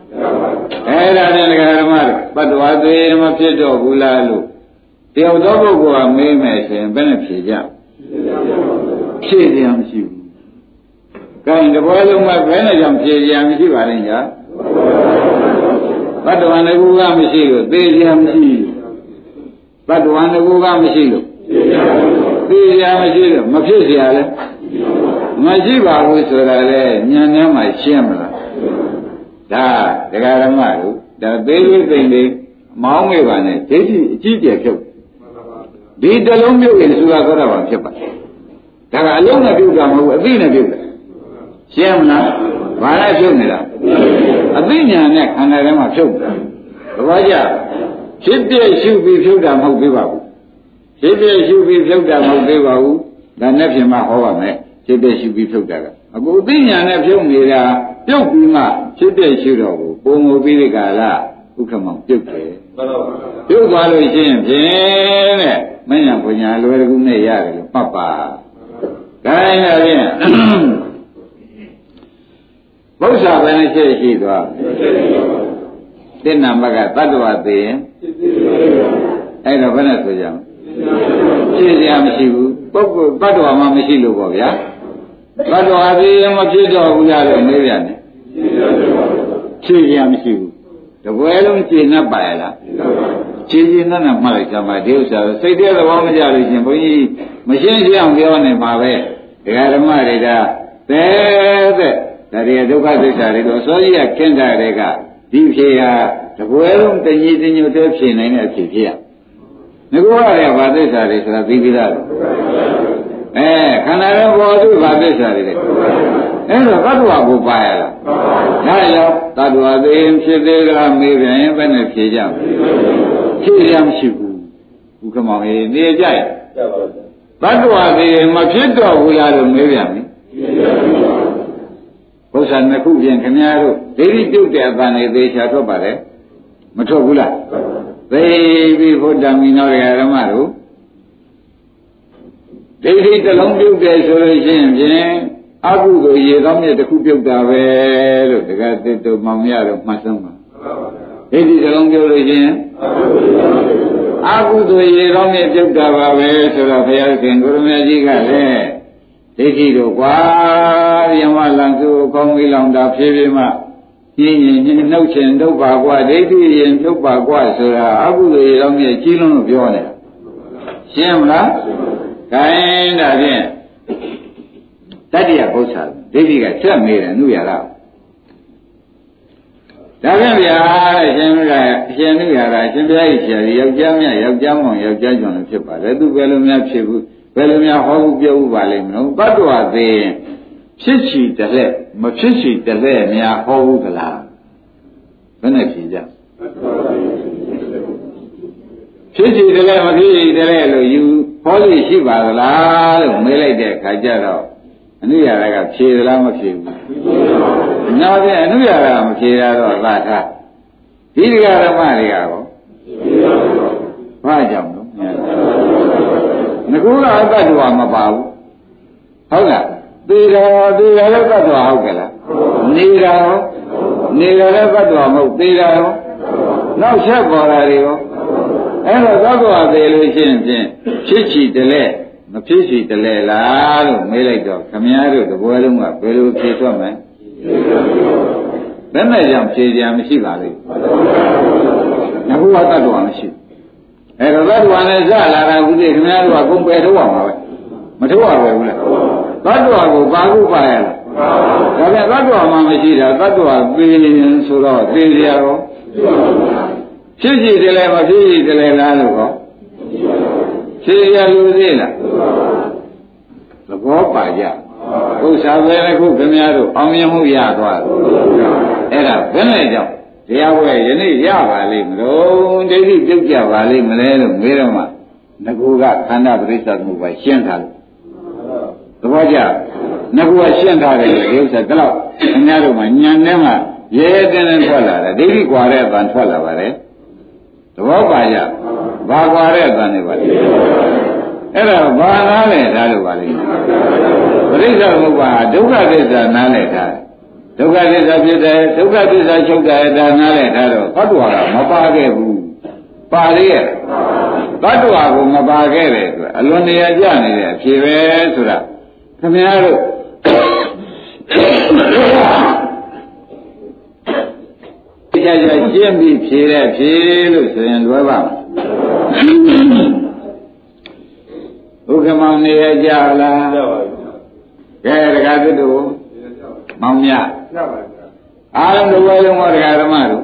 အဲ့ဒါနဲ့ဒကာဓမ္မတို့တတ္တဝါသေမဖြစ်တော့ဘူးလားလို့တယောက်သောပုဂ္ဂိုလ်ကမေးမယ်ဆိုရင်ဘယ်နဲ့ဖြေကြဖြေကြမရှိဘူး။ကိုင်းတပွဲလုံးမှာဘယ်နဲ့ကြောင့်ဖြေကြမရှိပါလိမ့်ညာ။ ဘတ်တော်ငကူကမရှိလို့သေကြမရှိ။ဘတ်တော်ငကူကမရှိလို့သေကြမရှိလို့မဖြစ်เสียလဲမရှိပါဘူးဆိုတာလေညံထဲမှာရှင်းမလား။ဒါဒကာရမတို့ဒါသေးသေးသိမ့်လေးမောင်းမေပါနဲ့ဒိဋ္ဌိအကြီးကျယ်ဖြုတ်ဒီတလုံးမြုပ်ရင်သုခသောတာပန်ဖြစ်ပါတယ်ဒါကအလုံးနဲ့ပြုတ်တာမဟုတ်ဘူးအသိနဲ့ပြုတ်တယ် ရှင်းမလားဘာလဲပြုတ်နေတာအသိဉာဏ်နဲ့ခန္ဓာထဲမှာဖြုတ်တယ်သဘောကျဖြစ်ပြရှုပြီးဖြုတ်တာမဟုတ်သေးပါဘူးဖြစ်ပြရှုပြီးဖြုတ်တာမဟုတ်သေးပါဘူးဒါနဲ့ပြင်မဟောပါမယ်ဖြစ်ပြရှုပြီးဖြုတ်တာကအခုအသိဉာဏ်နဲ့ဖြုတ်နေတာပြုတ်ပြီးမှဖြစ်ပြရှုတော့ကိုပုံမူပြီးဒီကလာဥက္ကမောင်ပြုတ်တယ်ပြုတ်သွားလို့ရှိရင်ဖြင့်တဲ့မညာပညာလွယ်တကူနဲ့ရတယ်လို့မှတ်ပါဒါရင်ဖြင့် ဘုရားပဲနဲ့ချက်ရှိသွားသစ္နာမကတတ္တဝသိရင်အဲ့တော့ဘယ်နဲ့ဆိုကြမလဲဖြစ်ရမရှိဘူးပုဂ္ဂိုလ်တတ္တဝမှမရှိလို့ပေါ့ဗျာတတ္တဝသိရင်မဖြစ်တော့ဘူးလားလို့နေပြန်တယ်ဖြစ်ရမရှိဘူးတပွဲလုံးကျင့်납ပါရလားခြေခြေနဲ့နဲ့မှတ်လိုက်ကြမှာဒီဥစ္စာစိတ်တဲ့သဘောမကြလို့ရှင်ဘုန်းကြီးမရှင်းရှင်းအောင်ပြောနေပါပဲဒကာဓမ္မတွေကသဲတဲ့ ဒါတွေဒုက္ခသစ္စာတွေတော့စောကြီးကကင်းတာတွေကဒီဖြေဟာတပွဲလုံးတညီတညွတ်တဲ့ဖြေနိုင်တဲ့အဖြစ်ဖြစ်ရငကောရတဲ့ဘာသစ္စာတွေဆိုတာသိပြီးသားလို့အဲခန္ဓာရဲ့ဘောဓုဘာသစ္စာတွေလဲအဲ့တော့သတ္တဝါကိုပါရလားဒါရောက်သတ္တဝါသိရင်ဖြစ်သေးလားမေးပြန်ရင်ဘယ်နဲ့ဖြေကြမလဲဖြေရမရှိဘူးဘုခမောင်ရေနေကြရသတ္တဝါသိရင်မဖြစ်တော့ဘူးလားလို့မေးပြန်ပြီ ဘုရားနှစ်ခုပြင်ခင်ဗျားတို့ဒိဋ္ဌိပြုတ်တဲ့အပန်းလေးသေချာထွက်ပါတယ်မထွက်ဘူးလားသိပြီဘုဒ္ဓမီနောရဓမ္မတို့ဒိဋ္ဌိတစ်လုံးပြုတ်တယ်ဆိုလို့ရှိရင်ဖြင့်အကုသိုလ်ရေကောင်းမြတ်တစ်ခုပြုတ်တာပဲလို့တက္ကသစ်တို့မောင်ရတို့မှတ်ဆုံးပါဒိဋ္ဌိတစ်လုံးပြုတ်လို့ရှိရင်အကုသိုလ်ရေကောင်းမြတ်ပြုတ်တာပါပဲဆိုတော့ဘုရားရှင်ကိုရမကြီးကလည်း ဒိဋ္ဌိတို့ကွာယမလံသူကောင်းပြီလောင်တာဖြည်းဖြည်းမှညင်ညင်ညင်နှုတ်ချင်ဒုက္ခကွာဒိဋ္ဌိရင်ဒုက္ခကွာဆိုတာအကုသိုလ်ရေကောင်းမြတ်ကြီးလုံးလို့ပြောနေတာရှင်းမလားခိုင်းဒါဖြင့်တတ္တိယဘုရားဒိဋ္ဌိကဆက်မေးတယ်နုရတာဒါဖြင့်ဗျာအရှင်မြတ်အရှင်နုရတာအရှင်ဘုရားကြီးဆရာကြီးယောက်ျားမြတ်ယောက်ျားမောင်ယောက်ျားကျော်လည်းဖြစ်ပါတယ်သူဘယ်လိုများဖြစ်ဘူး ဘယ်လိုများဟောဘူးပြောဘူးပါလိမ့်မလို့တတ္တဝသေးဖြစ်ချီတလက်မဖြစ်ချီတလက်များဟောဘူးကလားဘယ်နဲ့ဖြေကြဖြစ်ချီတလက်မဖြစ်ချီတလက်လို့ယူဟောလို့ရှိပါသလားလို့မေးလိုက်တဲ့အခါကျတော့အနုရတာကဖြေသလားမဖြေဘူး။နောက်ပြန်အနုရတာမဖြေရတော့သာထားဒီဒကာဓမ္မတွေကရောဘာကြောင့်လဲ ငကူကအတ္တဝါမပါဘူးဟုတ်လားသေတော်သေတော်လည်းတ attva ဟုတ်ကဲ့လားနေတော်နေတော်လည်းတ attva မဟုတ်သေတော်နောက်ဆက်ပေါ်တာတွေရောအဲ့တော့သတ္တဝါသေးလို့ရှိရင်ဖြင့်ဖြစ်ချီတလဲမဖြစ်ချီတလဲလားလို့မေးလိုက်တော့ခမည်းတော်တပွဲလုံးကဘယ်လိုဖြေထွက်မလဲဘယ်နဲ့ကြောင့်ဖြေကြမရှိပါလိမ့်ငခုကတ attva မရှိ အဲ့တော့သတ္တဝါနဲ့စလာတာကုသိခမည်းတော်ကကုန်ပယ်ထုတ်အောင်ပါပဲမထုတ်ရဘူးလားသတ္တဝါကိုပါခုပါရလားဒါပြန်သတ္တဝါမှမရှိတာသတ္တဝါသိရင်ဆိုတော့သိကြရောဖြစ်ရှိတယ်လဲမဖြစ်ရှိတယ်လဲလားလို့ဟောဖြေရလူသေးလားသဘောပါကြဥစ္စာပဲခုခင်ဗျားတို့အောင်မြင်မှုရသွားတယ်အဲ့ဒါဘယ်နဲ့ကြောင့် တရားဝဲယနေ့ရပါလိမ့်မလို့ဒိဋ္ဌိပြုတ်ကြပါလိမ့်မလဲလို့မေးတော့မှငကူကခန္ဓာပရိစ္ဆေမှုပဲရှင်းထားလို့သဘောကျငကူကရှင်းထားတယ်ဒီဥစ္စာဒီလောက်ခင်ဗျားတို့မှညံထဲမှာရဲရဲတင်းတင်းထွက်လာတယ်ဒိဋ္ဌိကွာတဲ့အပန်ထွက်လာပါတယ်သဘောပါကြဘာကွာတဲ့အပန်တွေပါလဲအဲ့ဒါဘာနာလဲဒါလို့ပါလိမ့်ပရိစ္ဆေမှုပါဒုက္ခသစ္စာနားလဲထား ဒုက္ခသစ္စာဖြစ်တယ်ဒုက္ခသစ္စာချုပ်တယ်ဒါနားလဲထားတော့သတ္တဝါကမပါခဲ့ဘူးပါလေရဲ့သတ္တဝါကိုမပါခဲ့တယ်ဆိုအလွန်တရာကြနေတဲ့အဖြေပဲဆိုတာခင်ဗျားတို့ကြာကြာရှင်းပြီးဖြေတဲ့ဖြေလို့ဆိုရင်လွယ်ပါမလားဘုခမောင်နေရကြလားကြပါပြီကဲတခါသစ်တို့မောင်မြကြပါပြီ အားလုံးတစ်ဝဲလုံးဟောတရားဓမ္မတို့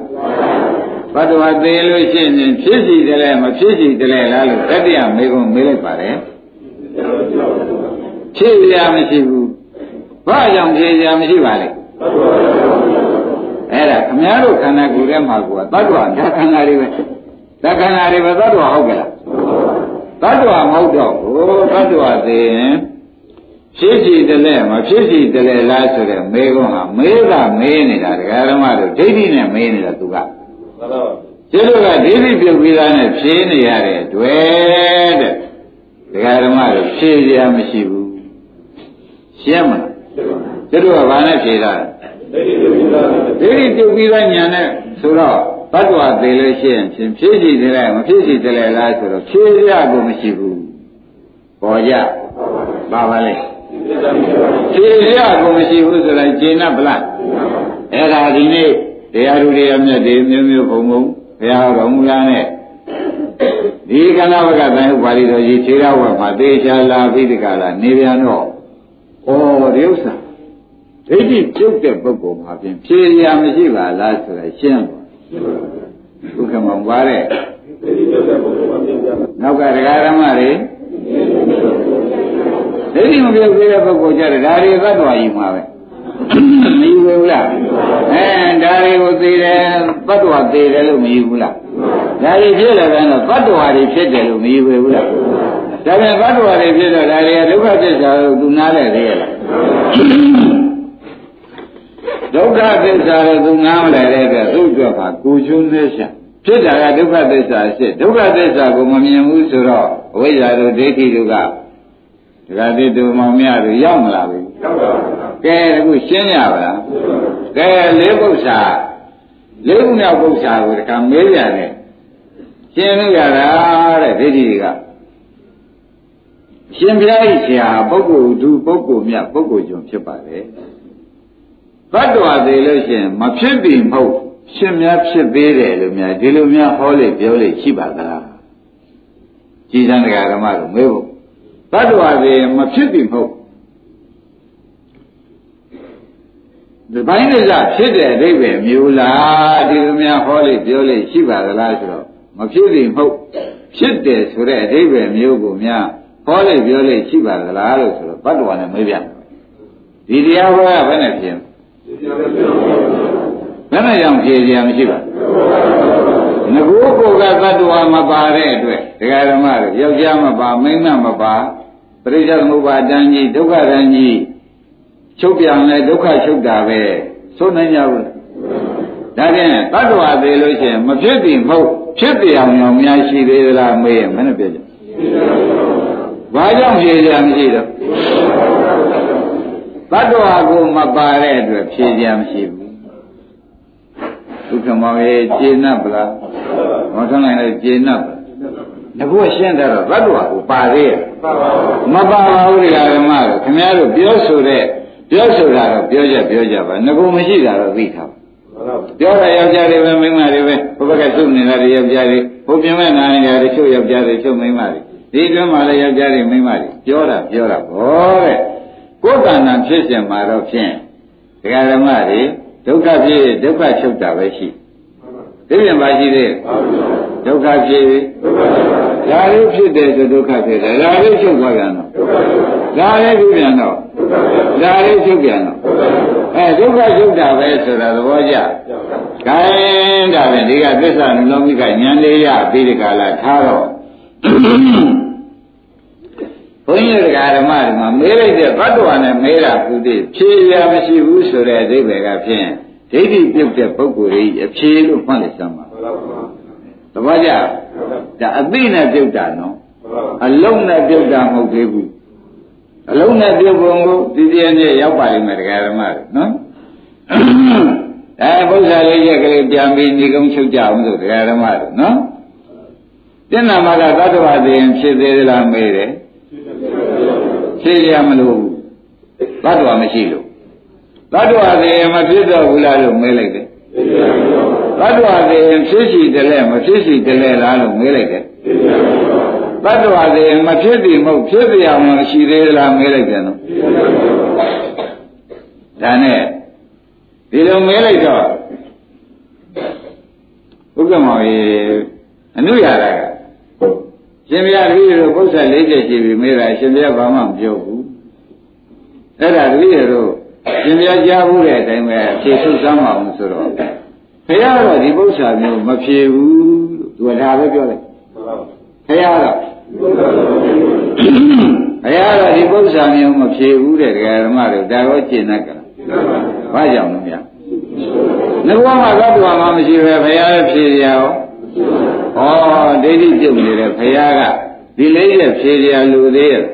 ဘတ်တော်သေးလို့ရှိရင်ဖြစ်စီတယ်လဲမဖြစ်စီတယ်လဲလားလို့တတိယမေကုံမေးလိုက်ပါတယ်ဖြစ်ရမရှိဘူးဘာကြောင့်ဖြစ်ရမရှိပါလဲအဲ့ဒါခမည်းတော်ခန္ဓာကိုယ်ထဲမှာကသတ္တဝါဓာခန္ဓာတွေပဲဓာခန္ဓာတွေပဲသတ္တဝါဟုတ်ကလားသတ္တဝါမဟုတ်တော့ဘူးသတ္တဝါသိရင် ဖြစ်စီတယ်လဲမဖြစ်စီတယ်လဲလားဆိုတဲ့မေကုံးဟာမေးတာမေးနေတာဒကာဓမ္မတို့ဒိဋ္ဌိနဲ့မေးနေတာသူကမှန်ပါပါကျေတို့ကဒိဋ္ဌိပြုတ်ပြီးသားနဲ့ဖြေးနေရတဲ့တွေ့တဲ့ဒကာဓမ္မတို့ဖြေးရမရှိဘူးရှင်းမလားကျေတို့ကဘာနဲ့ဖြေးတာဒိဋ္ဌိပြုတ်ပြီးသားညာနဲ့ဆိုတော့တတ္တဝသေးလို့ရှိရင်ဖြည့်စီတယ်လဲမဖြည့်စီတယ်လဲလားဆိုတော့ဖြည့်ရကိုမရှိဘူးပေါ်ကြပါပါလေ ဖြည့်ရကိုမရှိဘူးဆိုတော့ကျင်납ဗလားအဲ့ဒါဒီနေ့တရားသူတရားမြတ်တွေမျိုးမျိုးဘုံဘုံဘုရားတော်မူလာနဲ့ဒီကဏဝကတန်ဥပါဠိတော်ကြီးခြေရဝတ်မှာသေချာလာပြီးဒီကလာနေပြန်တော့ဩဒီဥစ္စာဒိဋ္ဌိပြုတ်တဲ့ပုဂ္ဂိုလ်မှာဖြင့်ဖြေရမရှိပါလားဆိုတာရှင်းပါဒုက္ခမောင်ပါတဲ့နောက်ကဒကာရမတွေ ဒိဋ္ဌိမပြုတ်သေးတဲ့ပုဂ္ဂိုလ်ကြတယ်ဒါတွေသတ္တဝါကြီးမှာပဲမယူဘူးလားအဲဒါတွေကိုသိတယ်သတ္တဝါသိတယ်လို့မယူဘူးလားဒါတွေဖြစ်လာတယ်တော့သတ္တဝါတွေဖြစ်တယ်လို့မယူဘူးလားဒါပြန်သတ္တဝါတွေဖြစ်တော့ဒါတွေကဒုက္ခသစ္စာကိုသူနားလဲသေးရလားဒုက္ခသစ္စာကိုသူနားမလဲတဲ့အတွက်သူ့အတွက်ပါကိုချုံးနေရှာဖြစ်တာကဒုက္ခသစ္စာဖြစ်ဒုက္ခသစ္စာကိုမမြင်ဘူးဆိုတော့အဝိဇ္ဇာတို့ဒိဋ္ဌိတို့က ဒကာတိတူမောင်မြတို့ရောက်မလာဘူးရောက်ပါဘူးကဲအခုရှင်းရပါလားကဲလေးပု္ပ္ပာလေးခုမြောက်ပု္ပ္ပာကိုတခါမေးရတယ်ရှင်းလို့ရတာတဲ့ဒိဋ္ဌိတွေကရှင်ဘုရားကြီးဆရာပုဂ္ဂိုလ်သူပုဂ္ဂိုလ်မြတ်ပုဂ္ဂိုလ်ကျွန်ဖြစ်ပါတယ်တတ္တဝါသေးလို့ရှိရင်မဖြစ်ပြီမဟုတ်ရှင်များဖြစ်သေးတယ်လို့များဒီလိုများဟောလေပြောလေရှိပါသလားကြည်စံတရားဓမ္မတို့မေးဖို့ တတ္တဝါသေးမဖြစ်ပြီမဟုတ်ဒီပိုင်းကိစ္စဖြစ်တဲ့အဓိပ္ပာယ်မျိုးလားဒီလိုများဟောလေပြောလေရှိပါသလားဆိုတော့မဖြစ်ပြီမဟုတ်ဖြစ်တယ်ဆိုတဲ့အဓိပ္ပာယ်မျိုးကိုများဟောလေပြောလေရှိပါသလားလို့ဆိုတော့တတ္တဝါနဲ့မေးပြန်ဒီတရားဟောရဘယ်နဲ့ဖြစ်ဘယ်နဲ့ကြောင့်ဖြေစရာမရှိပါငကိုးကိုကသတ္တဝါမပါတဲ့အတွက်ဒကာဓမ္မတို့ယောက်ျားမပါမိန်းမမပါ ပရိစ္ဆေသမုပ္ပါဒံကြီးဒုက္ခဒံကြီးချုပ်ပြန်လဲဒုက္ခချုပ်တာပဲဆိုနိုင်ကြဘူးဒါဖြင့်တတ္တဝါသေးလို့ရှိရင်မဖြစ်ပြီမဟုတ်ဖြစ်တယ်အောင်ရောများရှိသေးသလားမေးရင်မနဲ့ပြောကြဘာကြောင့်ဖြေစရာမရှိတော့တတ္တဝါကိုမပါတဲ့အတွက်ဖြေစရာမရှိဘူးဒုက္ခမောင်ရဲ့ကျေနပ်ပလားမောထနိုင်လည်းကျေနပ်ပါငါကရှင်းတယ်တော့တတ္တဝါကိုပါသေးရဲ့ မပါပါဘူးဒီဓမ္မတို့ခင်ဗျားတို့ပြောဆိုတဲ့ပြောဆိုတာတော့ပြောကြပြောကြပါငါကမရှိတာတော့သိထားပြောတာယောက်ျားတွေပဲမိန်းမတွေပဲဘုဘကစုနေတာတွေယောက်ျားတွေဘုပြင်မဲ့နာနေကြတယ်ချုပ်ယောက်ျားတွေချုပ်မိန်းမတွေဒီတွင်းမှာလည်းယောက်ျားတွေမိန်းမတွေပြောတာပြောတာဘောတဲ့ကိုယ်တဏ္ဍာဖြစ်စဉ်မှာတော့ဖြင့်ဒကာဓမ္မတွေဒုက္ခဖြစ်ဒုက္ခချုပ်တာပဲရှိ ဒီပြန်ပါရှိသေးဒုက္ခဖြစ်ပြီဒါလေးဖြစ်တယ်ဆိုဒုက္ခဖြစ်တယ်ဒါလေးချုပ်သွားပြန်တော့ဒါလေးဖြစ်ပြန်တော့ဒါလေးချုပ်ပြန်တော့အဲဒုက္ခချုပ်တာပဲဆိုတာသဘောကျခိုင်းဒါဖြင့်ဒီကသစ္စာနှလုံးကြီးကဉာဏ်လေးရပြီးဒီကလာထားတော့ဘုန်းကြီးတရားဓမ္မတွေမှာမေးလိုက်တဲ့ဘတ်တော်နဲ့မေးတာကုသိဖြေရမရှိဘူးဆိုတဲ့အဓိပ္ပာယ်ကဖြင့် ဒိဋ္ဌိပြုတ်တဲ့ပုဂ္ဂိုလ်ကြီးအဖြေလို့မှတ်လိုက်စမ်းပါသဘောကျဒါအသိနဲ့ပြုတ်တာနော်အလုံးနဲ့ပြုတ်တာမဟုတ်သေးဘူးအလုံးနဲ့ပြုတ်ပုံကိုဒီတည်းနဲ့ရောက်ပါလိမ့်မယ်တရားဓမ္မတွေနော်အဲဘုရားလေးရက်ကလေးပြန်ပြီးညီကုန်းချုပ်ကြအောင်ဆိုတရားဓမ္မတွေနော်တဏ္ဍာမကသတ္တဝါသိရင်ဖြစ်သေးသလားမေးတယ်ဖြစ်ရမလို့သတ္တဝါမရှိလို့ သတ္တဝါသိရင်မဖြစ်တော့ဘူးလားလို့မေးလိုက်တယ်သတ္တဝါသိရင်ဖြစ်စီတယ်လဲမဖြစ်စီတယ်လဲလားလို့မေးလိုက်တယ်သတ္တဝါသိရင်မဖြစ်သည်မဟုတ်ဖြစ်ပြအောင်မရှိသေးလားမေးလိုက်တယ်နော်ဒါနဲ့ဒီလိုမေးလိုက်တော့ဥက္ကမောင်ကြီးအနုရတာကရှင်ဘုရားတပည့်တို့ပု္ပ္ပ၄ချက်ရှိပြီမေးတာရှင်ဘုရားဘာမှမပြောဘူးအဲ့ဒါတပည့်တို့ ရှင်ဘုရားကြားဘူးတဲ့အတိုင်းပဲဖြေဆုစမ်းပါအောင်ဆိုတော့ဘုရားတော့ဒီပု္ပ္ပာမျိုးမဖြေဘူးလို့သူကဒါပဲပြောလိုက်ဘုရားတော့ဘုရားတော့ဒီပု္ပ္ပာမျိုးမဖြေဘူးတဲ့ဒကာဓမ္မတို့ဒါရောကျင့်တတ်ကြလားဘာကြောင့်လဲဗျာငါကမှသတ္တဝါမှမရှိပဲဘုရားလည်းဖြေရအောင်ဩဒိဋ္ဌိပြုတ်နေတဲ့ဘုရားကဒီလေးရဲ့ဖြေရလူသေးရဲ့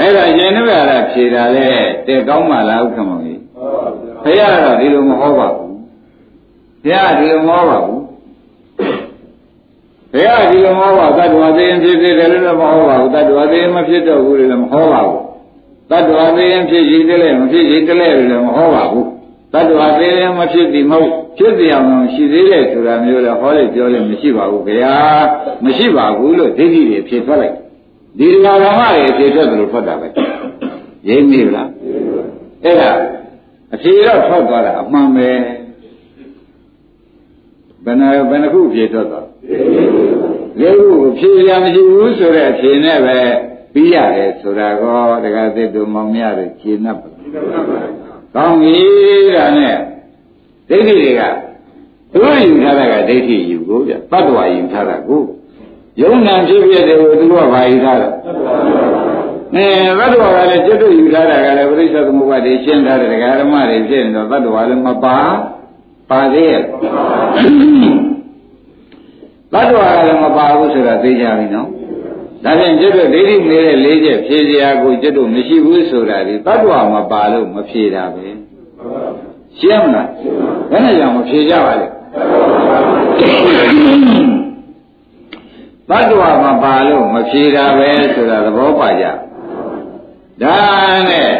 အဲ့ဒါရှင်တို့ရတာဖြေတာလေတဲ့ကောင်းမှလားဥက္ကမောကြီးဘုရားတော့ဒီလိုမဟောပါဘူးဘုရားဒီလိုမဟောပါဘူးဘုရားဒီလိုမဟောပါတတ္တဝါသိရင်ဖြစ်ဖြစ်တယ်လို့မဟောပါဘူးတတ္တဝါသိရင်မဖြစ်တော့ဘူးလို့မဟောပါဘူးတတ္တဝါသိရင်ဖြစ်ရှိတယ်လည်းမဖြစ်ရှိတယ်လည်းမဟောပါဘူးတတ္တဝါသေးရင်မဖြစ်သည်မဟုတ်ဖြစ်သည်အောင်ရှိသေးတယ်ဆိုတာမျိုးလည်းဟောလိုက်ပြောလို့မရှိပါဘူးဗျာမရှိပါဘူးလို့ဒိဋ္ဌိတွေဖြေထွက်လိုက် ဒီဓမ္မဓမ္မတွေဖြေထွက်တယ်လို့ထွက်တာပဲရိပ်မိလားအဲ့ဒါအဖြေတော့ထွက်သွားတာအမှန်ပဲဘယ်နှဘယ်နှခုဖြေထွက်သွားလေးခုဖြေရမရှိဘူးဆိုတဲ့အဖြေနဲ့ပဲပြီးရတယ်ဆိုတာကောတက္ကသစ်တို့မောင်မြတွေခြေနှပ်ပါကောင်းပြီဒါနဲ့ဒိဋ္ဌိတွေကသူတို့ယူထားတာကဒိဋ္ဌိယူကိုဗျတတ္တဝါယူထားတာကို ယုံနာဖြစ်ဖြစ်တယ်ကိုသူတို့ကဘာယူထားတာအဲတတ္တဝါကလည်းจิตတို့ယူထားတာကလည်းပရိစ္ဆေသမုပ္ပါဒ်ရှင်းထားတဲ့ဒကာရမတွေဖြစ်နေတော့တတ္တဝါလည်းမပါပါသေးရဲ့တတ္တဝါကလည်းမပါဘူးဆိုတာသိကြပြီနော်ဒါဖြင့်ကျွတ်တို့ဒိဋ္ဌိနေတဲ့လေးချက်ဖြေစရာကိုကျွတ်တို့မရှိဘူးဆိုတာဒီတ attva မပါလို့မဖြေတာပဲရှင်းမလားဘယ်နဲ့ကြောင့်မဖြေကြပါလဲ တ attva မပါလို့မဖြေတာပဲဆိုတာသဘောပါကြဒါနဲ့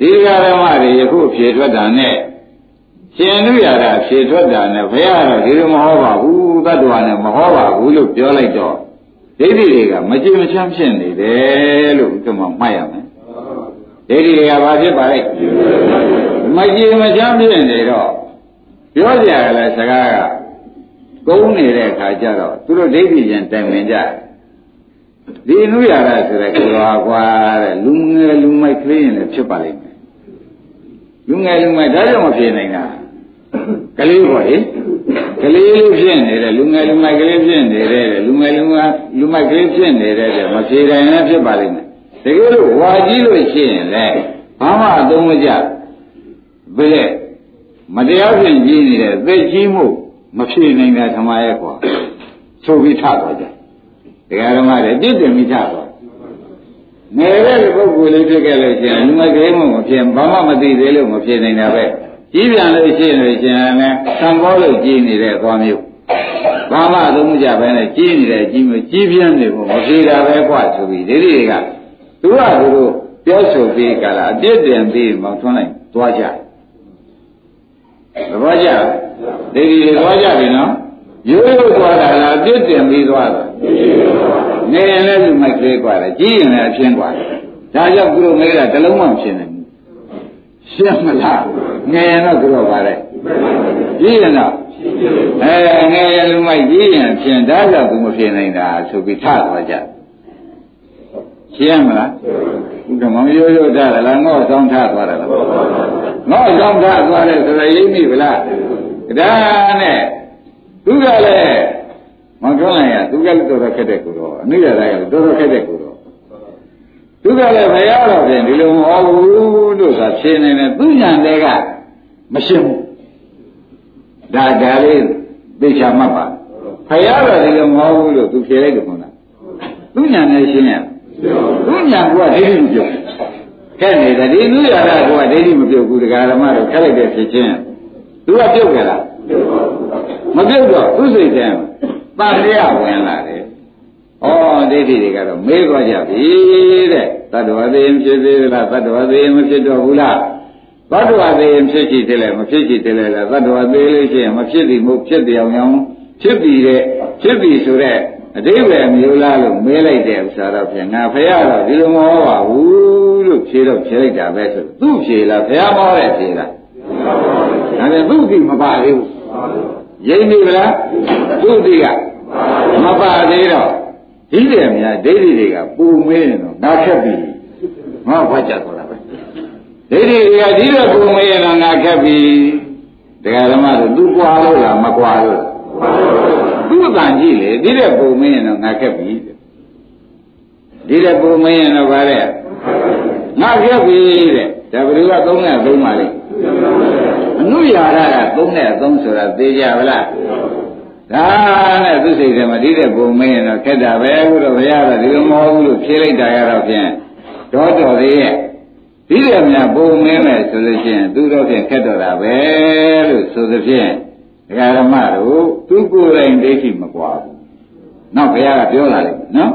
ဒီဃာရမတွေယခုဖြေထွက်တာနဲ့ရှင်လူရတာဖြေထွက်တာနဲ့ဘုရားတော့ဒီလိုမဟောပါဘူးတ attva နဲ့မဟောပါဘူးလို့ပြောလိုက်တော့ဒိဋ္ဌိတွေကမကြည်မချမ်းဖြစ်နေတယ်လို့ဒီမှာမှတ်ရမယ်ဒိဋ္ဌိတွေကဘာဖြစ်ပါလဲမကြည်မချမ်းဖြစ်နေတော့ပြောကြရလဲစကားက ကုန်းနေတဲ့အခါကျတော့သူတို့ဒိဋ္ဌိချင်းတိုင်ပင်ကြတယ်ဒီအနုရတာဆိုတဲ့ကိုယ်တော်ကွာတဲ့လူငယ်လူမိုက်ကလေးရင်လည်းဖြစ်ပါလိမ့်မယ်လူငယ်လူမိုက်ဒါကြောင့်မဖြစ်နိုင်တာကလေးပေါ့လေကလေးလေးဖြစ်နေတယ်လူငယ်လူမိုက်ကလေးဖြစ်နေတယ်လူငယ်လူမလူမိုက်ကလေးဖြစ်နေတဲ့မဖြေတိုင်းလည်းဖြစ်ပါလိမ့်မယ်တကယ်လို့ဝါကြီးလို့ရှိရင်လည်းဘာမှအသုံးမကျဘယ်မတရားဖြင့်ကြီးနေတဲ့သိကြီးမှု မဖြည့်နိုင်တာဓမ္မရဲ့ကွာဆိုပြီးထသွားကြတရားဓမ္မတွေပြည့်တယ်မိထသွားငယ်တဲ့ပုဂ္ဂိုလ်လေးဖြစ်ခဲ့လို့ရှိရင်မကလေးမှမဖြစ်ဘာမှမသိသေးလို့မဖြစ်နိုင်တာပဲကြီးပြန်လို့ရှိရင်လည်းသံဘောလို့ကြီးနေတဲ့အကွာမျိုးဘာမှသုံးကြပဲနဲ့ကြီးနေတယ်ကြီးမကြီးပြင်းနေဖို့မဖြေတာပဲကွာဆိုပြီးဒီဒီကသူကသူတို့ပြောဆိုပြီးကလာအပြစ်တင်ပြီးမှထွန်းလိုက်သွားကြသဘောကျလား ဒီဒီတွေသွားကြပြီနော်ရိုးရိုးသွားတာလားအပြစ်တင်ပြီးသွားတာနေရင်လည်းသူမိုက်သေးกว่าတယ်ကြီးရင်လည်းအပြင်းกว่าတယ်ဒါကြောင့်သူတို့မဲတာတလုံးမှမဖြစ်နိုင်ဘူးရှင်းမလားငယ်ရင်တော့သူတော့ပါလေ ကြီးရင်တော့အဲငယ်ရလူမိုက်ကြီးရင်ဖြင့်ဒါကြောင့်သူမဖြစ်နိုင်တာဆိုပြီးထသွားကြရှင်းမလားဥက္ကမောင်ရိုးရိုးထားတယ်လားငေါ့ဆောင်ထသွားတယ်လားငေါ့ဆောင်ထသွားတယ်ဆိုတော့ရိပ်မိဗလား ဒါနဲ့သူကလည်းမောင်ကျောင်းလိုက်ရသူကလည်းတော်တော်ခက်တဲ့ကိုတော့အနည်းရတာကလည်းတော်တော်ခက်တဲ့ကိုတော့သူကလည်းဘယ်ရောက်တော့ပြင်ဒီလိုမဟုတ်ဘူးလို့သာဖြေနေတယ်သူညာတဲ့ကမရှင်းဘူးဒါဒါလေးသိချာမှတ်ပါဖယားတော်ဒီလိုမဟုတ်ဘူးလို့သူဖြေလိုက်တယ်ခွန်းလားသူညာနဲ့ရှင်းရသူညာကဒိဋ္ဌိမပြုတ်ခက်နေတယ်ဒီလူရတာကဒိဋ္ဌိမပြုတ်ဘူးတရားဓမ္မတော့ခက်လိုက်တဲ့ဖြစ်ချင်း သူကပြုတ်ကြလားမပြုတ်တော့သူစိတ်ထဲတန်တရားဝင်လာတယ်ဩဒိဋ္ဌိတွေကတော့မေးသွားကြပြီတဲ့တတ္တဝသေးဖြစ်သေးလားတတ္တဝသေးမဖြစ်တော့ဘူးလားတတ္တဝသေးဖြစ်ရှိတယ်လေမဖြစ်ရှိတယ်လေတတ္တဝသေးလို့ရှိရင်မဖြစ်သည်မဟုတ်ဖြစ်တယ်အောင်အောင်ဖြစ်ပြီးတဲ့ဖြစ်ပြီးဆိုတဲ့အတိပ္ပယ်မျိုးလားလို့မေးလိုက်တဲ့ဥစ္စာတော့ဖြင့်ငါဖះတော့ဒီလိုမဟုတ်ပါဘူးလို့ဖြေတော့ဖြေလိုက်တာပဲဆိုသူ့ဖြေလားဖះမောတဲ့ဖြေလား ဒါနဲ့သူ့ဒီမပါသေးဘူးရိမ့်ပြီလားသူ့ဒီကမပါသေးတော့ဒီတယ်များဒိဋ္ဌိတွေကပူမေးနေတော့ငါခက်ပြီငါဘွားကြသွားတာပဲဒိဋ္ဌိတွေကဒီတော့ပူမေးရင်တော့ငါခက်ပြီတရားဓမ္မတို့သူကွာလို့လားမကွာလို့သူ့အတန်ကြည့်လေဒီတဲ့ပူမေးရင်တော့ငါခက်ပြီဒီတဲ့ပူမေးရင်တော့ဗါတဲ့ငါခက်ပြီတဲ့ဒါဘယ်သူကသုံးနဲ့သုံးပါလိမ့် အနုရာရကသုံးနဲ့သုံးဆိုတာသိကြဗလားဒါနဲ့သူစိတ်ထဲမှာဒီတဲ့ပုံမင်းရင်တော့ခက်တာပဲအခုတော့ဘုရားကဒီလိုမဟုတ်ဘူးလို့ဖြေလိုက်တာရတော့ဖြင့်တော့တော်သေးရဲ့ဒီတဲ့မြတ်ပုံမင်းမယ်ဆိုလို့ရှိရင်သူတော့ဖြင့်ခက်တော့တာပဲလို့ဆိုသဖြင့်ဒကာရမတို့သူကိုယ်တိုင်ဒိဋ္ဌိမကွာဘူးနောက်ဘုရားကပြောလာလိမ့်မယ်နော်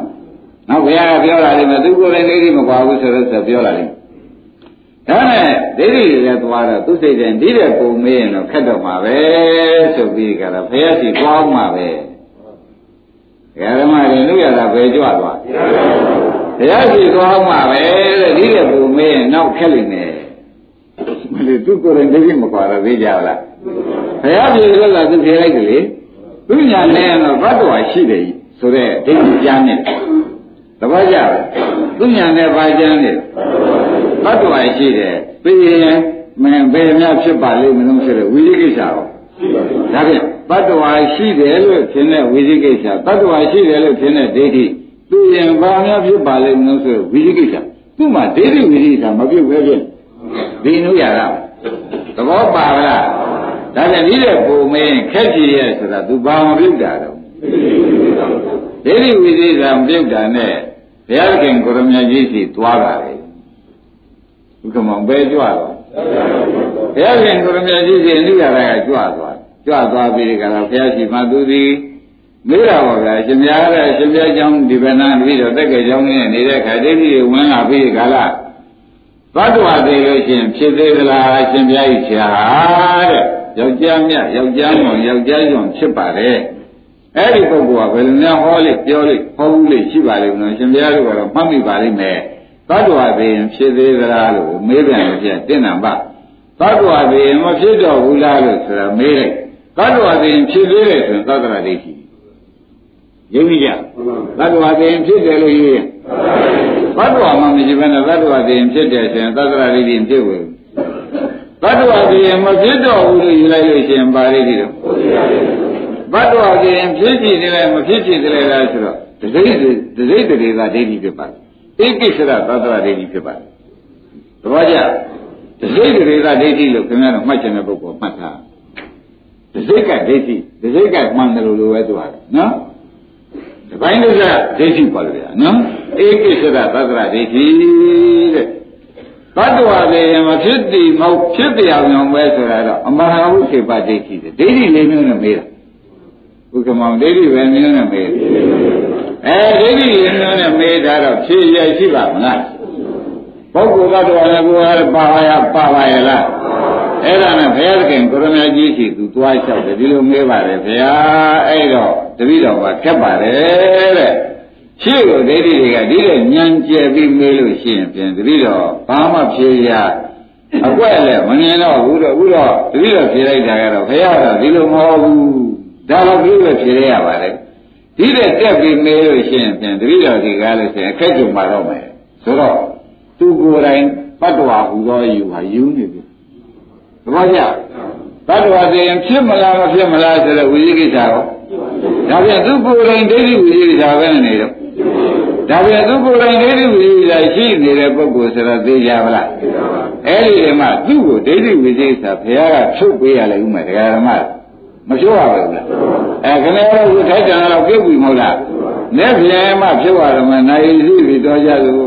နောက်ဘုရားကပြောလာလိမ့်မယ်သူကိုယ်တိုင်ဒိဋ္ဌိမကွာဘူးဆိုတော့ဆိုပြောလာလိမ့်မယ် ဒါနဲ့ဒိဋ္ဌိတွေလည်းသွားတော့သူစိတ်ထဲဒီတဲ့ပုံမေးရင်တော့ခက်တော့မှာပဲဆိုပြီးကြတော့ဘုရားရှိသွားမှာပဲဓမ္မတွေလူရတာပဲကြွသွားဘုရားရှိသွားမှာပဲတဲ့ဒီတဲ့ပုံမေးရင်နောက်ခက်လိမ့်မယ်မလို့သူကိုယ်ရင်ဒိဋ္ဌိမကွာတော့သိကြလားဘုရားပြေလို့ကသူဖြေလိုက်တယ်လေသူညာနဲ့တော့ဘတ်တော်ရှိတယ်ဆိုတဲ့ဒိဋ္ဌိကြားနေတယ်သဘောကျလားသူညာနဲ့ဘာကျမ်းလဲ ဘတ်တော်ရှိတယ်ပြီးရင်မင်းဘယ်များဖြစ်ပါလိမ့်မလို့ဆိုတဲ့ဝိသိကိစ္စရောဒါဖြင့်ဘတ်တော်ရှိတယ်လို့ထင်တဲ့ဝိသိကိစ္စဘတ်တော်ရှိတယ်လို့ထင်တဲ့ဒိဋ္ဌိပြီးရင်ဘာများဖြစ်ပါလိမ့်မလို့ဆိုတဲ့ဝိသိကိစ္စသူ့မှာဒိဋ္ဌိဝိသိကိစ္စမပြုတ်ပဲဖြင့်ဒီနုရတာသဘောပါလားဒါကြောင့်ဒီတဲ့ပုံမင်းခက်ကြည့်ရဲ့ဆိုတာ तू ဘာမပြုတ်တာတော့ဒိဋ္ဌိဝိသေသမပြုတ်တာနဲ့ဘုရားခင်ကိုရမကြီးစီသွားတာလေ ဥက္ကမောင်ပဲကြွတော့ဘုရားရှင်ကိုရမကြီးရှင်လူရတာကကြွသွားကြွသွားပြီးဒီကရဘုရားရှင်မှသူသည်မေးတာပါဗျာရှင်များတဲ့ရှင်များကြောင့်ဒီဗနာပြီးတော့တက်ကကြောင်းနဲ့နေတဲ့ခါတည်းကြီးဝင်လာပြီးကလာသတ္တဝါသေးလို့ရှင်ဖြစ်သေးသလားရှင်ပြားကြီးချာတဲ့ယောက်ျားမြတ်ယောက်ျားမောင်ယောက်ျားညွန်ဖြစ်ပါလေအဲ့ဒီပုဂ္ဂိုလ်ကဘယ်လိုများဟောလိပြောလိဟောဘူးလိရှိပါလိမ့်မလို့ရှင်ပြားတို့ကတော့မှတ်မိပါလိမ့်မယ် သတ္တဝါသေးရင်ဖြစ်သေးသလားလို့မေးပြန်လို့ပြတင့်နံပါသတ္တဝါသေးရင်မဖြစ်တော့ဘူးလားလို့ဆိုတာမေးလိုက်သတ္တဝါသေးရင်ဖြစ်သေးတယ်ဆိုရင်သတ္တရာဒိဋ္ဌိယုံကြည်ကြသတ္တဝါသေးရင်ဖြစ်တယ်လို့ယူရင်သတ္တဝါမှမရှိဘဲနဲ့သတ္တဝါသေးရင်ဖြစ်တယ်ဆိုရင်သတ္တရာဒိဋ္ဌိဖြစ်ဝင်ဘတ်တော်ပြရင်မဖြစ်တော့ဘူးလို့ယူလိုက်လို့ရှိရင်ပါဠိတိတော့ဘတ်တော်ပြရင်ဖြစ်ကြည့်တယ်လည်းမဖြစ်ကြည့်တယ်လားဆိုတော့တစိမ့်တစိမ့်တရေသာဒိဋ္ဌိဖြစ်ပါတယ် ဧကိစ္စရသတ္တဝဒိဋ္ဌိဖြစ်ပါတယ်သဘောကျတစိမ့်တရေသာဒိဋ္ဌိလို့ခင်ဗျားတို့မှတ်ချင်တဲ့ပုဂ္ဂိုလ်မှတ်ထားတစိမ့်ကဒိဋ္ဌိတစိမ့်ကမှန်တယ်လို့လိုပဲသူဟာနော်ဒီပိုင်းလို့ကဒိဋ္ဌိပါလို့ရနော်ဧကိစ္စရသတ္တဝဒိဋ္ဌိတဲ့တတ္တဝါတွေမဖြစ်တည်မဟုတ်ဖြစ်တရားမြောင်ပဲဆိုတာတော့အမဟာဝိခေပဒိဋ္ဌိတယ်ဒိဋ္ဌိလေးမျိုးနဲ့မေးတာဥက္ကမောင်ဒိဋ္ဌိပဲမျိုးနဲ့မေးတယ် အဲဒိဋ္ဌိလေးမျိုးနဲ့မေးတာတော့ဖြည့်ရရှိပါမလားပုဂ္ဂိုလ်တ attva လည်းကိုယ်ကပါပါရပါပါရလားအဲ့ဒါနဲ့ဘုရားသခင်ကိုရမကြီးရှိသူသွားလျှောက်တယ်ဒီလိုမေးပါတယ်ဗျာအဲ့တော့တပည့်တော်ကခက်ပါတယ်တဲ့ရှေ့ကိုဒိဋ္ဌိတွေကဒီတဲ့ညံကျဲပြီးမေးလို့ရှိရင်ပြန်တပည့်တော်ဘာမှဖြေရဟအကွက်လည်းမမြင်တော့ဘူးတော့ဘူးတော့တတိတော့ဖြေလိုက်တာကတော့ဘုရားကဒီလိုမဟုတ်ဘူးဒါတော့ဒီလိုဖြေရရပါလေ ဒီတဲ့တက်ပြီးမေးလို့ရှိရင်ပြန်တတိတော်ဒီကားလို့ရှိရင်အခက်ကြုံပါတော့မယ်ဆိုတော့သူကိုယ်တိုင်ပတ္တဝါဟူသောယူဟာယူနေပြီသဘောကျပတ္တဝါသိရင်ဖြစ်မလားမဖြစ်မလားဆိုတော့ဝိသိကိစ္စရောဒါပြန်သူကိုယ်တိုင်ဒိဋ္ဌိဝိသိကိစ္စပဲနေတော့ဒါပြန်သူကိုယ်တိုင်ဒိဋ္ဌိဝိသိကိစ္စရှိနေတဲ့ပုဂ္ဂိုလ်ဆိုတော့သိကြပါလားအဲ့ဒီဓမ္မသူ့ကိုဒိဋ္ဌိဝိသိကိစ္စဘုရားကထုတ်ပေးရလိမ့်ဦးမယ်တရားဓမ္မ မပြောရပါဘူးလားအဲခဏတော့ဝိထိုက်တန်တော့ပြုတ်ပြီမဟုတ်လားလက်ပြန်မှဖြစ်သွားတယ်မနိုင်စီပြီးတော့ကြလို့